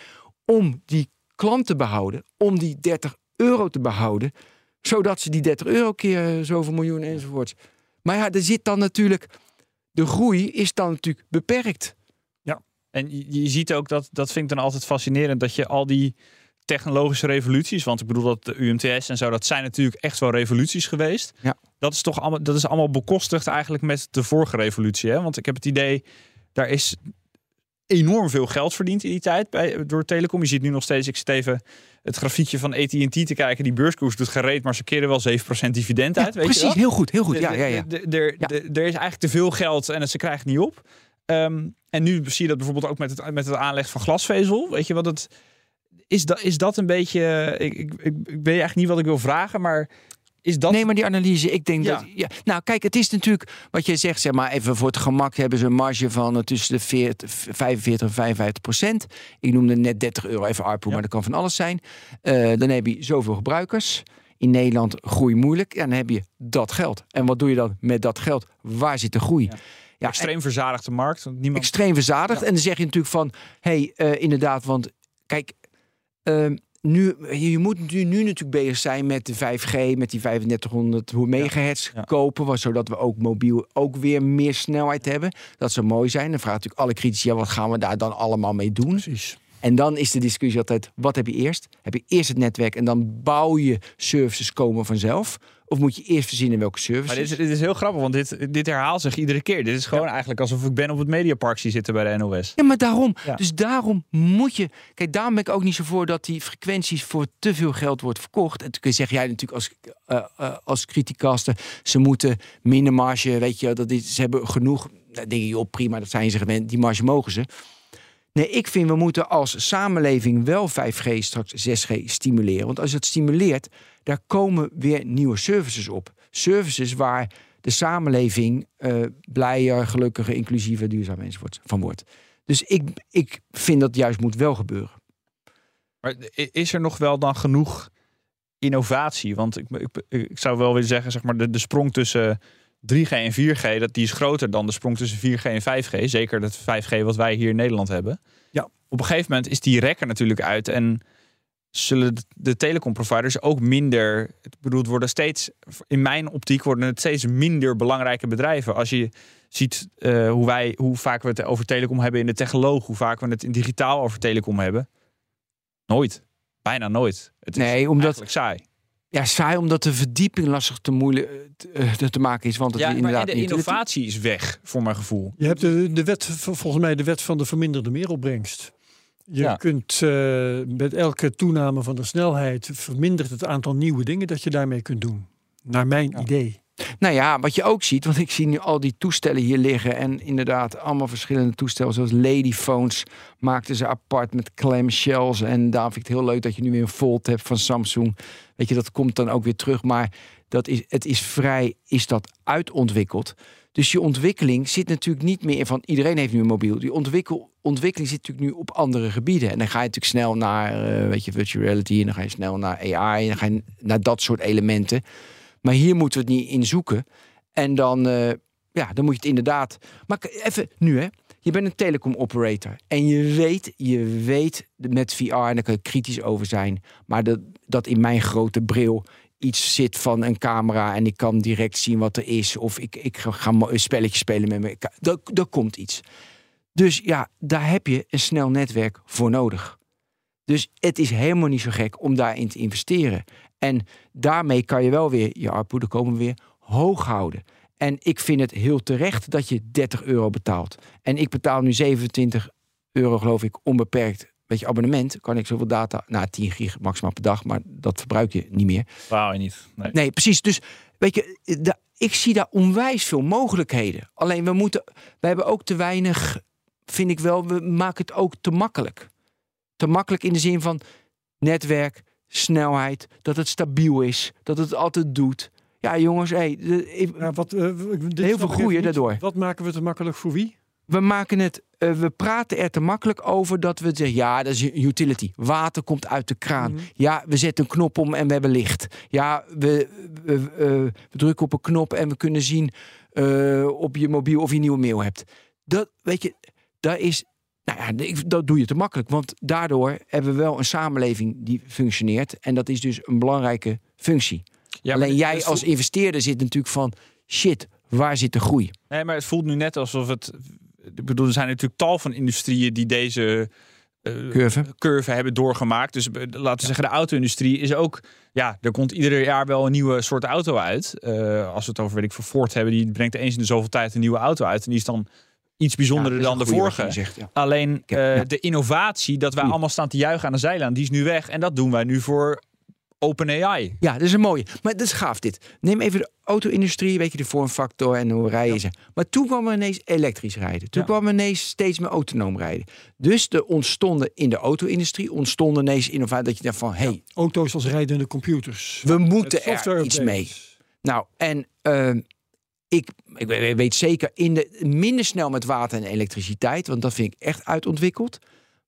[SPEAKER 2] om die klant te behouden, om die 30 euro te behouden, zodat ze die 30 euro keer eh, zoveel miljoen enzovoort. Maar ja, er zit dan natuurlijk, de groei is dan natuurlijk beperkt.
[SPEAKER 3] En je, je ziet ook dat, dat vind ik dan altijd fascinerend, dat je al die technologische revoluties, want ik bedoel dat de UMTS en zo, dat zijn natuurlijk echt wel revoluties geweest.
[SPEAKER 2] Ja.
[SPEAKER 3] Dat is toch allemaal, dat is allemaal bekostigd eigenlijk met de vorige revolutie. Hè? Want ik heb het idee, daar is enorm veel geld verdiend in die tijd bij, door Telecom. Je ziet nu nog steeds, ik zit even het grafiekje van AT&T te kijken, die beurskoers doet gereed, maar ze keren wel 7% dividend uit. weet je
[SPEAKER 2] precies,
[SPEAKER 3] wel?
[SPEAKER 2] heel goed, heel goed. Ja, ja, ja.
[SPEAKER 3] Er
[SPEAKER 2] Ja.
[SPEAKER 3] is eigenlijk te veel geld en ze krijgen het niet op. Ehm, en nu zie je dat bijvoorbeeld ook met het, met het aanleggen van glasvezel. Weet je wat het is? Dat, is dat een beetje. Ik, ik, ik, ik weet eigenlijk niet wat ik wil vragen, maar is dat.
[SPEAKER 2] Nee, maar die analyse, ik denk
[SPEAKER 3] Ja.
[SPEAKER 2] dat. Ja, nou, kijk, het is natuurlijk wat je zegt, zeg maar even voor het gemak hebben ze een marge van eh, tussen de 40, 45 en 55 procent. Ik noemde net 30 euro even ARPU,
[SPEAKER 3] Ja.
[SPEAKER 2] maar dat kan van alles zijn. Eh, dan heb je zoveel gebruikers. In Nederland groei moeilijk. En dan heb je dat geld. En wat doe je dan met dat geld? Waar zit de groei?
[SPEAKER 3] Ja.
[SPEAKER 2] Ja,
[SPEAKER 3] extreem verzadigde markt. want Niemand.
[SPEAKER 2] extreem verzadigd. En dan zeg je natuurlijk van, hé, hey, eh, inderdaad, want kijk, ehm, nu, je moet nu, nu natuurlijk bezig zijn met de 5G, met die 3500 megahertz
[SPEAKER 3] Ja.
[SPEAKER 2] kopen, wa- zodat we ook mobiel ook weer meer snelheid hebben. Dat zou mooi zijn. Dan vraagt natuurlijk alle critici, ja, wat gaan we daar dan allemaal mee doen?
[SPEAKER 1] Precies.
[SPEAKER 2] En dan is de discussie altijd, wat heb je eerst? Heb je eerst het netwerk en dan bouw je services komen vanzelf? Of moet je eerst verzinnen welke services?
[SPEAKER 3] Maar dit is, dit is heel grappig, want dit, dit herhaalt zich iedere keer. Dit is gewoon eigenlijk alsof ik ben op het Mediapark zie zitten bij de NOS.
[SPEAKER 2] Ja, maar daarom.
[SPEAKER 3] Ja.
[SPEAKER 2] Dus daarom moet je. Kijk, daarom ben ik ook niet zo voor dat die frequenties voor te veel geld wordt verkocht. En toen kun je zeggen, jij natuurlijk als, eh, als criticaster, ze moeten minder marge, weet je, dat ze hebben genoeg. Dan denk je, joh, prima, dat zijn ze gewend, die marge mogen ze. Nee, ik vind we moeten als samenleving wel 5G, straks 6G stimuleren. Want als je het stimuleert, daar komen weer nieuwe services op. Services waar de samenleving eh, blijer, gelukkiger, inclusiever, duurzaam enzovoort van wordt. Dus ik, ik vind dat juist moet wel gebeuren.
[SPEAKER 3] Maar is er nog wel dan genoeg innovatie? Want ik, ik, ik zou wel willen zeggen, zeg maar, de, de sprong tussen 3G en 4G, dat die is groter dan de sprong tussen 4G en 5G. Zeker dat 5G wat wij hier in Nederland hebben.
[SPEAKER 1] Ja.
[SPEAKER 3] Op een gegeven moment is die rekker natuurlijk uit en zullen de, de telecomproviders ook minder. Ik bedoel, worden steeds, in mijn optiek worden het steeds minder belangrijke bedrijven. Als je ziet eh, hoe wij, hoe vaak we het over telecom hebben in de technoloog, hoe vaak we het in digitaal over telecom hebben. Nooit. Bijna nooit. Het is
[SPEAKER 2] Nee, omdat
[SPEAKER 3] eigenlijk saai.
[SPEAKER 2] ja, saai omdat de verdieping lastig te moeilijk te, eh, te maken is, want het
[SPEAKER 3] Ja,
[SPEAKER 2] is
[SPEAKER 3] maar en
[SPEAKER 2] inderdaad
[SPEAKER 3] de
[SPEAKER 2] niet.
[SPEAKER 3] innovatie is weg, voor mijn gevoel.
[SPEAKER 1] Je hebt de, de wet, volgens mij de wet van de verminderde meeropbrengst. Je
[SPEAKER 3] Ja.
[SPEAKER 1] kunt eh, met elke toename van de snelheid vermindert het aantal nieuwe dingen dat je daarmee kunt doen. Naar mijn
[SPEAKER 3] Ja.
[SPEAKER 1] idee.
[SPEAKER 2] Nou ja, wat je ook ziet, want ik zie nu al die toestellen hier liggen en inderdaad allemaal verschillende toestellen, zoals ladyphones maakten ze apart met clamshells en daar vind ik het heel leuk dat je nu weer een Fold hebt van Samsung. Weet je, dat komt dan ook weer terug, maar dat is, het is vrij, is dat uitontwikkeld. Dus je ontwikkeling zit natuurlijk niet meer van iedereen heeft nu een mobiel. Die ontwikkel, ontwikkeling zit natuurlijk nu op andere gebieden. En dan ga je natuurlijk snel naar, eh, weet je, virtual reality en dan ga je snel naar AI en dan ga je naar dat soort elementen. Maar hier moeten we het niet in zoeken. En dan, eh, ja, dan moet je het inderdaad. Maar even nu, hè. Je bent een telecom operator. En je weet, je weet met VR, en daar kan je kritisch over zijn. Maar dat, dat in mijn grote bril iets zit van een camera. En ik kan direct zien wat er is. Of ik, ik ga, een spelletje spelen met me. Dat, dat komt iets. Dus ja, daar heb je een snel netwerk voor nodig. Dus het is helemaal niet zo gek om daarin te investeren. En daarmee kan je wel weer je er komen we weer, hoog houden. En ik vind het heel terecht dat je 30 euro betaalt. En ik betaal nu 27 euro, geloof ik, onbeperkt. Je, abonnement kan ik zoveel data, nou 10 gig maximaal per dag, maar dat verbruik je niet meer.
[SPEAKER 3] Wauw, niet. Nee.
[SPEAKER 2] Nee, precies. Dus weet je, da- ik zie daar onwijs veel mogelijkheden. Alleen we moeten, we hebben ook te weinig, vind ik wel, we maken het ook te makkelijk. Te makkelijk in de zin van netwerk, snelheid, dat het stabiel is, dat het altijd doet. Ja, jongens, hey, de- ik-
[SPEAKER 1] Ja, wat, dit
[SPEAKER 2] Heel veel groeien daardoor.
[SPEAKER 1] Wat maken we te makkelijk voor wie?
[SPEAKER 2] we maken het. Eh, we praten er te makkelijk over dat we zeggen: ja, dat is een utility. Water komt uit de kraan.
[SPEAKER 1] Mhm.
[SPEAKER 2] Ja, we zetten een knop om en we hebben licht. Ja, we, we, we, we drukken op een knop en we kunnen zien eh, op je mobiel of je een nieuwe mail hebt. Dat, weet je, daar is. Nou ja, dat doe je te makkelijk. Want daardoor hebben we wel een samenleving die functioneert. En dat is dus een belangrijke functie.
[SPEAKER 3] Ja,
[SPEAKER 2] Alleen jij als investeerder zit natuurlijk van... shit, waar zit de groei?
[SPEAKER 3] Nee, maar het voelt nu net alsof het. Ik bedoel, er zijn natuurlijk tal van industrieën die deze eh,
[SPEAKER 2] Curve.
[SPEAKER 3] curve hebben doorgemaakt. Dus eh, laten we zeggen, de auto-industrie is ook. Ja, er komt ieder jaar wel een nieuwe soort auto uit. Eh, als we het over, weet ik, voor Ford hebben, die brengt eens in de zoveel tijd een nieuwe auto uit. En die is dan iets bijzonderder
[SPEAKER 2] Ja,
[SPEAKER 3] dan de vorige.
[SPEAKER 2] je zegt, ja.
[SPEAKER 3] Alleen de innovatie, dat wij allemaal staan te juichen aan de zijlijn, die is nu weg. En dat doen wij nu voor OpenAI.
[SPEAKER 2] Ja, dat is een mooie. Maar dat is gaaf dit. Neem even de auto-industrie, weet je, de vormfactor en hoe rijden ze. Maar toen kwam er ineens elektrisch rijden. Toen
[SPEAKER 3] Ja.
[SPEAKER 2] kwam er ineens steeds meer autonoom rijden. Dus er ontstonden in de auto-industrie ontstonden ineens innovatie dat je dacht van, hé, hey,
[SPEAKER 1] Auto's als rijdende computers.
[SPEAKER 2] we moeten er iets mee. Nou, en ehm, ik, ik we- weet zeker in de, minder snel met water en elektriciteit, want dat vind ik echt uitontwikkeld.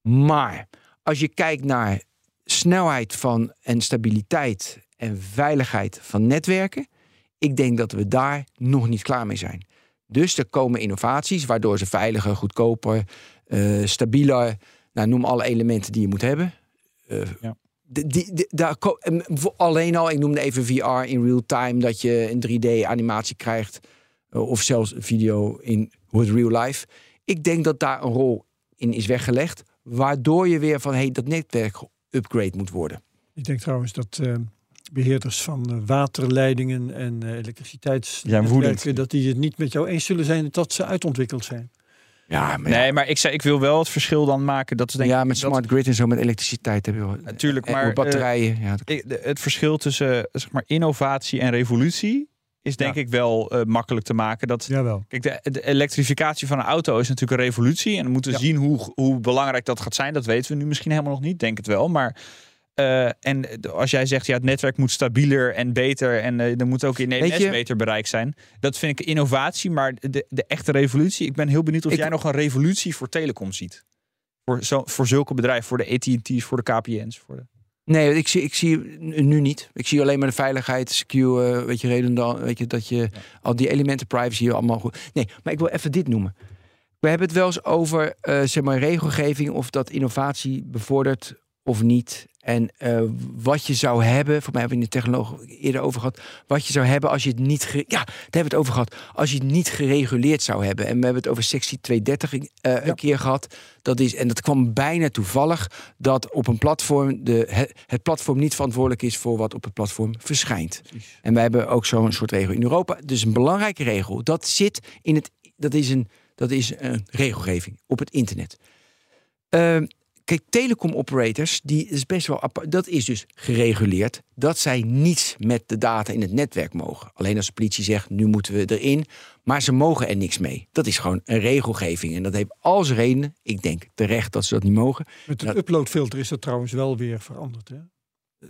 [SPEAKER 2] Maar als je kijkt naar snelheid van en stabiliteit en veiligheid van netwerken, ik denk dat we daar nog niet klaar mee zijn. Dus er komen innovaties waardoor ze veiliger, goedkoper, eh, stabieler, nou, noem alle elementen die je moet hebben. Eh,
[SPEAKER 3] Ja.
[SPEAKER 2] die, die- daar voor- alleen al, ik noemde even VR in real time, dat je een 3D-animatie krijgt. eh, of zelfs een video in real life. Ik denk dat daar een rol in is weggelegd. Waardoor je weer van hey, dat netwerk upgrade moet worden.
[SPEAKER 1] Ik denk trouwens dat eh, beheerders van eh, waterleidingen en eh elektriciteitsnetwerken... dat die het niet met jou eens zullen zijn dat ze uitontwikkeld zijn.
[SPEAKER 2] Ja, maar
[SPEAKER 3] Nee, maar ik, zei, ik wil wel het verschil dan maken. Dat is denk
[SPEAKER 2] ja,
[SPEAKER 3] ik
[SPEAKER 2] met
[SPEAKER 3] dat-
[SPEAKER 2] smart grid en zo, met elektriciteit heb je wel.
[SPEAKER 3] Natuurlijk, maar,
[SPEAKER 2] met batterijen. ja, dat-
[SPEAKER 3] het verschil tussen zeg maar, innovatie en revolutie is denk
[SPEAKER 1] Ja.
[SPEAKER 3] ik wel eh, makkelijk te maken. Dat,
[SPEAKER 1] Jawel.
[SPEAKER 3] kijk, de, de elektrificatie van een auto is natuurlijk een revolutie. En we moeten
[SPEAKER 1] Ja.
[SPEAKER 3] zien hoe, hoe belangrijk dat gaat zijn. Dat weten we nu misschien helemaal nog niet. Denk het wel. Maar eh, en als jij zegt, ja, het netwerk moet stabieler en beter. En eh, er moet ook in EMS
[SPEAKER 2] je-
[SPEAKER 3] beter bereik zijn. Dat vind ik innovatie. Maar de, de echte revolutie. Ik ben heel benieuwd of
[SPEAKER 2] Ik-
[SPEAKER 3] jij nog een revolutie voor telecom ziet. Voor, zo, voor zulke bedrijven. Voor de AT&T's, voor de KPN's. Voor de...
[SPEAKER 2] Nee, ik zie, ik zie nu niet. Ik zie alleen maar de veiligheid, secure, weet je, redundant, weet je, dat je al die elementen privacy allemaal goed. Nee, maar ik wil even dit noemen. We hebben het wel eens over, eh, zeg maar, regelgeving of dat innovatie bevordert of niet. En eh, wat je zou hebben, voor mij hebben we in de technologie eerder over gehad, wat je zou hebben als je het niet, ja, daar hebben we het over gehad, als je het niet gereguleerd zou hebben. En we hebben het over sectie 230 eh, een keer gehad. Dat is, en dat kwam bijna toevallig dat op een platform de, het, platform niet verantwoordelijk is voor wat op het platform verschijnt. En wij hebben ook zo'n soort regel in Europa. Dus een belangrijke regel. Dat zit in het. Dat is een, dat is een regelgeving op het internet. Ehm, kijk, telecom operators, die is best wel apart. Dat is dus gereguleerd dat zij niets met de data in het netwerk mogen. Alleen als de politie zegt, nu moeten we erin. Maar ze mogen er niks mee. Dat is gewoon een regelgeving. En dat heeft al zijn redenen. Ik denk terecht dat ze dat niet mogen.
[SPEAKER 1] Met het
[SPEAKER 2] Ja.
[SPEAKER 1] uploadfilter is dat trouwens wel weer veranderd. Hè?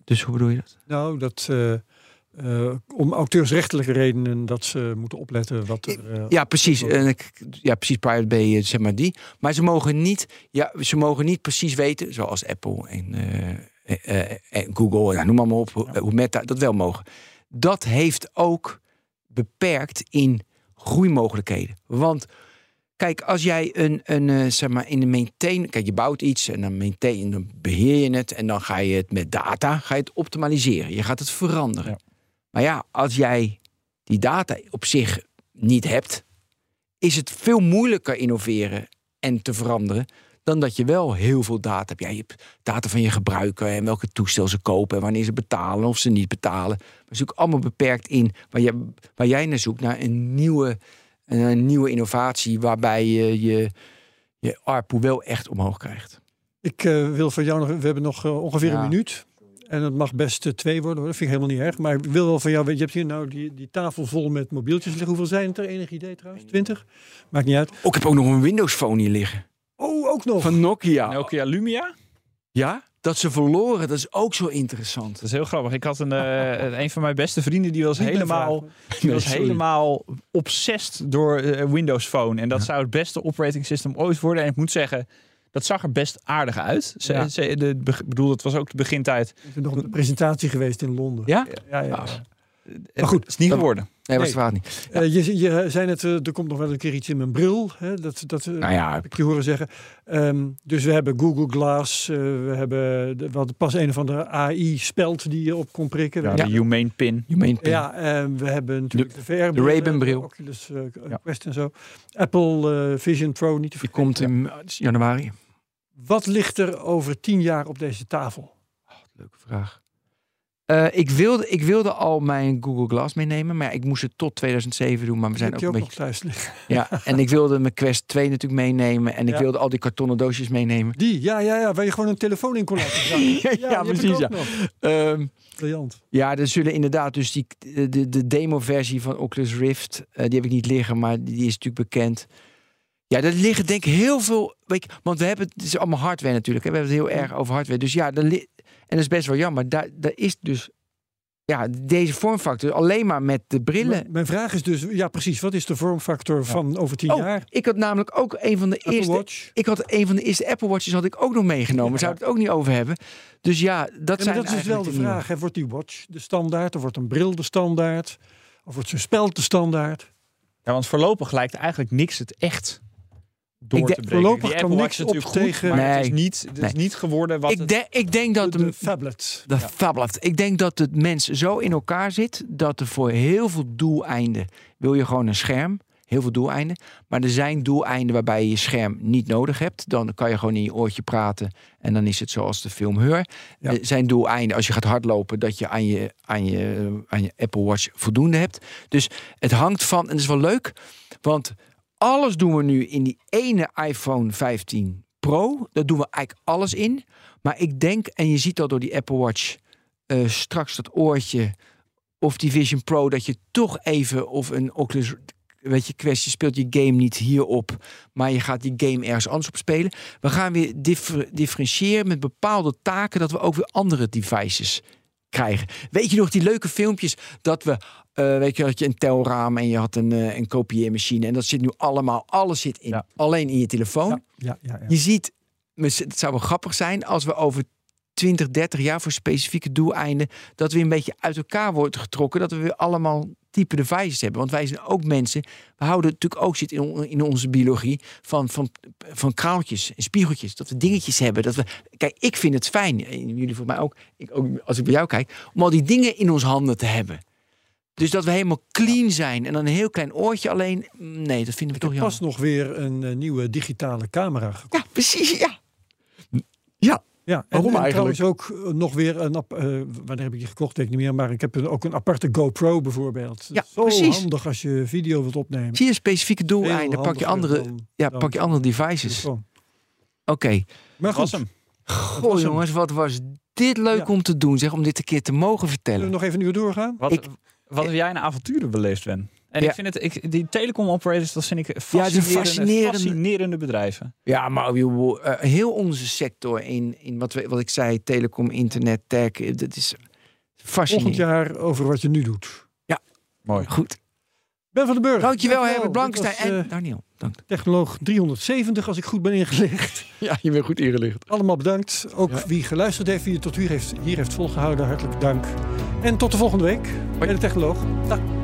[SPEAKER 2] Dus hoe bedoel je dat?
[SPEAKER 1] Nou, dat eh, eh, om auteursrechtelijke redenen dat ze moeten opletten wat er. eh,
[SPEAKER 2] Ja, precies. Ja, precies. Pirate Bay, eh, zeg maar die. Maar ze mogen niet, ja, ze mogen niet precies weten, zoals Apple en, eh, eh, eh, en Google, ja, noem maar, maar op, hoe- hoe Meta dat wel mogen. Dat heeft ook beperkt in groeimogelijkheden. Want kijk, als jij een, een eh, zeg maar, in de maintain, kijk, je bouwt iets en dan maintain, dan beheer je het en dan ga je het met data, ga je het optimaliseren. Je gaat het veranderen.
[SPEAKER 3] Ja.
[SPEAKER 2] Maar ja, als jij die data op zich niet hebt, is het veel moeilijker innoveren en te veranderen dan dat je wel heel veel data hebt. Ja, je hebt data van je gebruiker en welke toestel ze kopen en wanneer ze betalen of ze niet betalen. Maar is ook allemaal beperkt in waar, je, waar jij naar zoekt, naar een nieuwe, een nieuwe innovatie waarbij je je, je ARPU wel echt omhoog krijgt.
[SPEAKER 1] Ik eh, wil van jou nog. We hebben nog eh, ongeveer
[SPEAKER 2] Ja.
[SPEAKER 1] een minuut. En het mag best eh, twee worden hoor. Dat vind ik helemaal niet erg. Maar ik wil wel van jou. Je hebt hier nou die, die tafel vol met mobieltjes liggen. Hoeveel zijn het er? Enig idee trouwens? Twintig? Maakt niet uit.
[SPEAKER 2] Ook ik heb ook nog een Windows Phone hier liggen.
[SPEAKER 1] Oh, ook nog.
[SPEAKER 2] Van Nokia.
[SPEAKER 3] Nokia Lumia?
[SPEAKER 2] Ja? dat ze verloren, dat is ook zo interessant.
[SPEAKER 3] Dat is heel grappig. Ik had een, eh, een van mijn beste vrienden die was helemaal, die was
[SPEAKER 2] Nee,
[SPEAKER 3] helemaal obsessed door eh, Windows Phone. En dat zou het beste operating system ooit worden. En ik moet zeggen, dat zag er best aardig uit. Ze,
[SPEAKER 1] Ja.
[SPEAKER 3] ze, de, be- bedoel, het was ook de begintijd.
[SPEAKER 1] Ik ben nog op de presentatie geweest in Londen.
[SPEAKER 2] Ja?
[SPEAKER 1] Ja, ja, ja.
[SPEAKER 2] Ah.
[SPEAKER 3] Maar
[SPEAKER 1] goed,
[SPEAKER 3] het is niet
[SPEAKER 2] dat-
[SPEAKER 3] geworden.
[SPEAKER 2] Nee, was het waar niet.
[SPEAKER 1] Eh, je, je zei net, eh, er komt nog wel een keer iets in mijn bril. Hè? Dat, dat eh,
[SPEAKER 2] Nou ja,
[SPEAKER 1] heb ik je horen zeggen. Ehm, dus we hebben Google Glass. eh, we hebben de, wat pas een van de AI-speld die je op kon prikken.
[SPEAKER 3] Ja,
[SPEAKER 1] We
[SPEAKER 3] de Humane Pin.
[SPEAKER 2] je meent
[SPEAKER 1] Ja, en we hebben natuurlijk de, VR
[SPEAKER 2] de Ray-Ban-bril.
[SPEAKER 1] Oculus eh,
[SPEAKER 2] Ja.
[SPEAKER 1] Quest en zo. Apple eh, Vision Pro niet te
[SPEAKER 2] Die
[SPEAKER 1] vergeten.
[SPEAKER 2] komt in januari.
[SPEAKER 1] Wat ligt er over tien jaar op deze tafel?
[SPEAKER 2] Leuke vraag. Eh, ik, wilde, ik wilde al mijn Google Glass meenemen, maar ik moest het tot 2007 doen. Maar we zijn ook een
[SPEAKER 1] ook
[SPEAKER 2] beetje.
[SPEAKER 1] thuis liggen.
[SPEAKER 2] Ja, en ik wilde mijn Quest 2 natuurlijk meenemen. En ik
[SPEAKER 1] Ja.
[SPEAKER 2] wilde al die kartonnen doosjes meenemen.
[SPEAKER 1] Die, ja, ja, ja, waar je gewoon een telefoon in kon laten.
[SPEAKER 2] Ja, precies, ja.
[SPEAKER 1] Briljant.
[SPEAKER 2] ja, er zullen inderdaad dus die, de, de demo-versie van Oculus Rift, eh, die heb ik niet liggen, maar die is natuurlijk bekend. Ja, er liggen denk ik heel veel, weet je, want we hebben het, het is allemaal hardware natuurlijk, hè, we hebben het heel erg over hardware. Dus ja, er li- en dat is best wel jammer. Daar, daar is dus, ja, deze vormfactor alleen maar met de brillen.
[SPEAKER 1] M- Mijn vraag is dus, ja precies, wat is de vormfactor van over tien
[SPEAKER 2] Oh,
[SPEAKER 1] jaar?
[SPEAKER 2] ik had namelijk ook een van de
[SPEAKER 1] Apple
[SPEAKER 2] eerste.
[SPEAKER 1] Watch.
[SPEAKER 2] Ik had een van de eerste Apple Watches had ik ook nog meegenomen.
[SPEAKER 1] Ja.
[SPEAKER 2] Zou ik het ook niet over hebben. Dus ja, dat
[SPEAKER 1] Ja, maar
[SPEAKER 2] zijn
[SPEAKER 1] dat is dus wel de vraag. Hè. Wordt die watch de standaard? Of wordt een bril de standaard? Of wordt zo'n speld de standaard?
[SPEAKER 3] Ja, want voorlopig lijkt eigenlijk niks het echt door
[SPEAKER 2] Ik
[SPEAKER 3] te
[SPEAKER 2] denk-
[SPEAKER 3] breken.
[SPEAKER 1] voorlopig
[SPEAKER 3] Die
[SPEAKER 1] kan
[SPEAKER 3] Apple
[SPEAKER 1] niks op
[SPEAKER 3] goed,
[SPEAKER 1] tegen-
[SPEAKER 3] maar het is
[SPEAKER 2] Nee.
[SPEAKER 3] niet, het is
[SPEAKER 2] Nee.
[SPEAKER 3] niet geworden wat
[SPEAKER 2] Ik,
[SPEAKER 3] het...
[SPEAKER 2] ik denk dat
[SPEAKER 1] De,
[SPEAKER 2] de,
[SPEAKER 1] de phablet.
[SPEAKER 2] de tablet. Ik denk dat het mens zo in elkaar zit dat er voor heel veel doeleinden wil je gewoon een scherm. Heel veel doeleinden. Maar er zijn doeleinden waarbij je je scherm niet nodig hebt. Dan kan je gewoon in je oortje praten. En dan is het zoals de film Heur.
[SPEAKER 1] Ja.
[SPEAKER 2] Er zijn doeleinden als je gaat hardlopen. Dat je aan je, aan, je aan je Apple Watch voldoende hebt. Dus het hangt van. En dat is wel leuk. Want alles doen we nu in die ene iPhone 15 Pro. Daar doen we eigenlijk alles in. Maar ik denk, en je ziet al door die Apple Watch eh, straks dat oortje of die Vision Pro, dat je toch even of een Oculus, weet je, kwestie speelt je game niet hierop, maar je gaat die game ergens anders op spelen. We gaan weer differ- differentiëren met bepaalde taken, dat we ook weer andere devices krijgen. Weet je nog die leuke filmpjes dat we, eh, weet je, had je een telraam en je had een, eh, een kopieermachine en dat zit nu allemaal, alles zit in,
[SPEAKER 3] Ja.
[SPEAKER 2] alleen in je telefoon.
[SPEAKER 1] Ja, ja, ja, ja.
[SPEAKER 2] Je ziet, het zou wel grappig zijn als we over 20, 30 jaar voor specifieke doeleinden, dat we een beetje uit elkaar worden getrokken, dat we weer allemaal type devices hebben. Want wij zijn ook mensen, we houden natuurlijk ook zit in, on- in onze biologie van, van, van kraaltjes en spiegeltjes, dat we dingetjes hebben. Dat we, kijk, ik vind het fijn, en jullie voor mij ook, ik, ook als ik bij jou kijk, om al die dingen in ons handen te hebben. Dus dat we helemaal clean zijn en dan een heel klein oortje alleen. Nee, dat vinden we
[SPEAKER 1] Ik
[SPEAKER 2] toch
[SPEAKER 1] heb
[SPEAKER 2] jammer.
[SPEAKER 1] pas nog weer een eh, nieuwe digitale camera gekocht.
[SPEAKER 2] Ja, precies, ja. Ja,
[SPEAKER 1] Ja, en,
[SPEAKER 2] Waarom
[SPEAKER 1] en
[SPEAKER 2] eigenlijk?
[SPEAKER 1] trouwens ook eh, nog weer een... eh, wanneer heb ik die gekocht? Weet ik niet meer. Maar ik heb een- ook een aparte GoPro bijvoorbeeld.
[SPEAKER 2] Ja,
[SPEAKER 1] Zo
[SPEAKER 2] precies.
[SPEAKER 1] handig als je video wilt opnemen.
[SPEAKER 2] Zie je specifieke doeleinden, pak je andere,
[SPEAKER 1] dan-
[SPEAKER 2] ja,
[SPEAKER 1] dan
[SPEAKER 2] pak je andere devices. Oké.
[SPEAKER 1] Maar goed.
[SPEAKER 2] Goh jongens, wat was dit leuk
[SPEAKER 1] Ja.
[SPEAKER 2] om te doen, zeg, om dit een keer te mogen
[SPEAKER 1] zullen we
[SPEAKER 2] vertellen.
[SPEAKER 1] nog even nu doorgaan?
[SPEAKER 3] Wat,
[SPEAKER 2] Ik-
[SPEAKER 3] wat heb jij een avonturen beleefd, Ben? En
[SPEAKER 2] Ja.
[SPEAKER 3] ik vind het, ik, die telecom operators, dat vind ik fascinerende,
[SPEAKER 2] fascinerende-
[SPEAKER 3] bedrijven.
[SPEAKER 2] Ja, maar joh, eh, heel onze sector in, in wat, we, wat ik zei, telecom, internet, tech, eh, dat is
[SPEAKER 1] Volgend
[SPEAKER 2] fascinerend.
[SPEAKER 1] jaar over wat je nu doet.
[SPEAKER 3] Mooi.
[SPEAKER 2] Goed.
[SPEAKER 1] Ben van den Burg.
[SPEAKER 2] Dankjewel Herbert Blankenstein en
[SPEAKER 1] eh,
[SPEAKER 2] Daniel. Dank.
[SPEAKER 1] Technoloog 370, als ik goed ben ingelicht.
[SPEAKER 2] Ja, je bent goed ingelicht.
[SPEAKER 1] Allemaal bedankt. Ook wie geluisterd heeft, wie het tot hier heeft, hier heeft volgehouden, hartelijk dank. En tot de volgende week bij de Technoloog. Dag.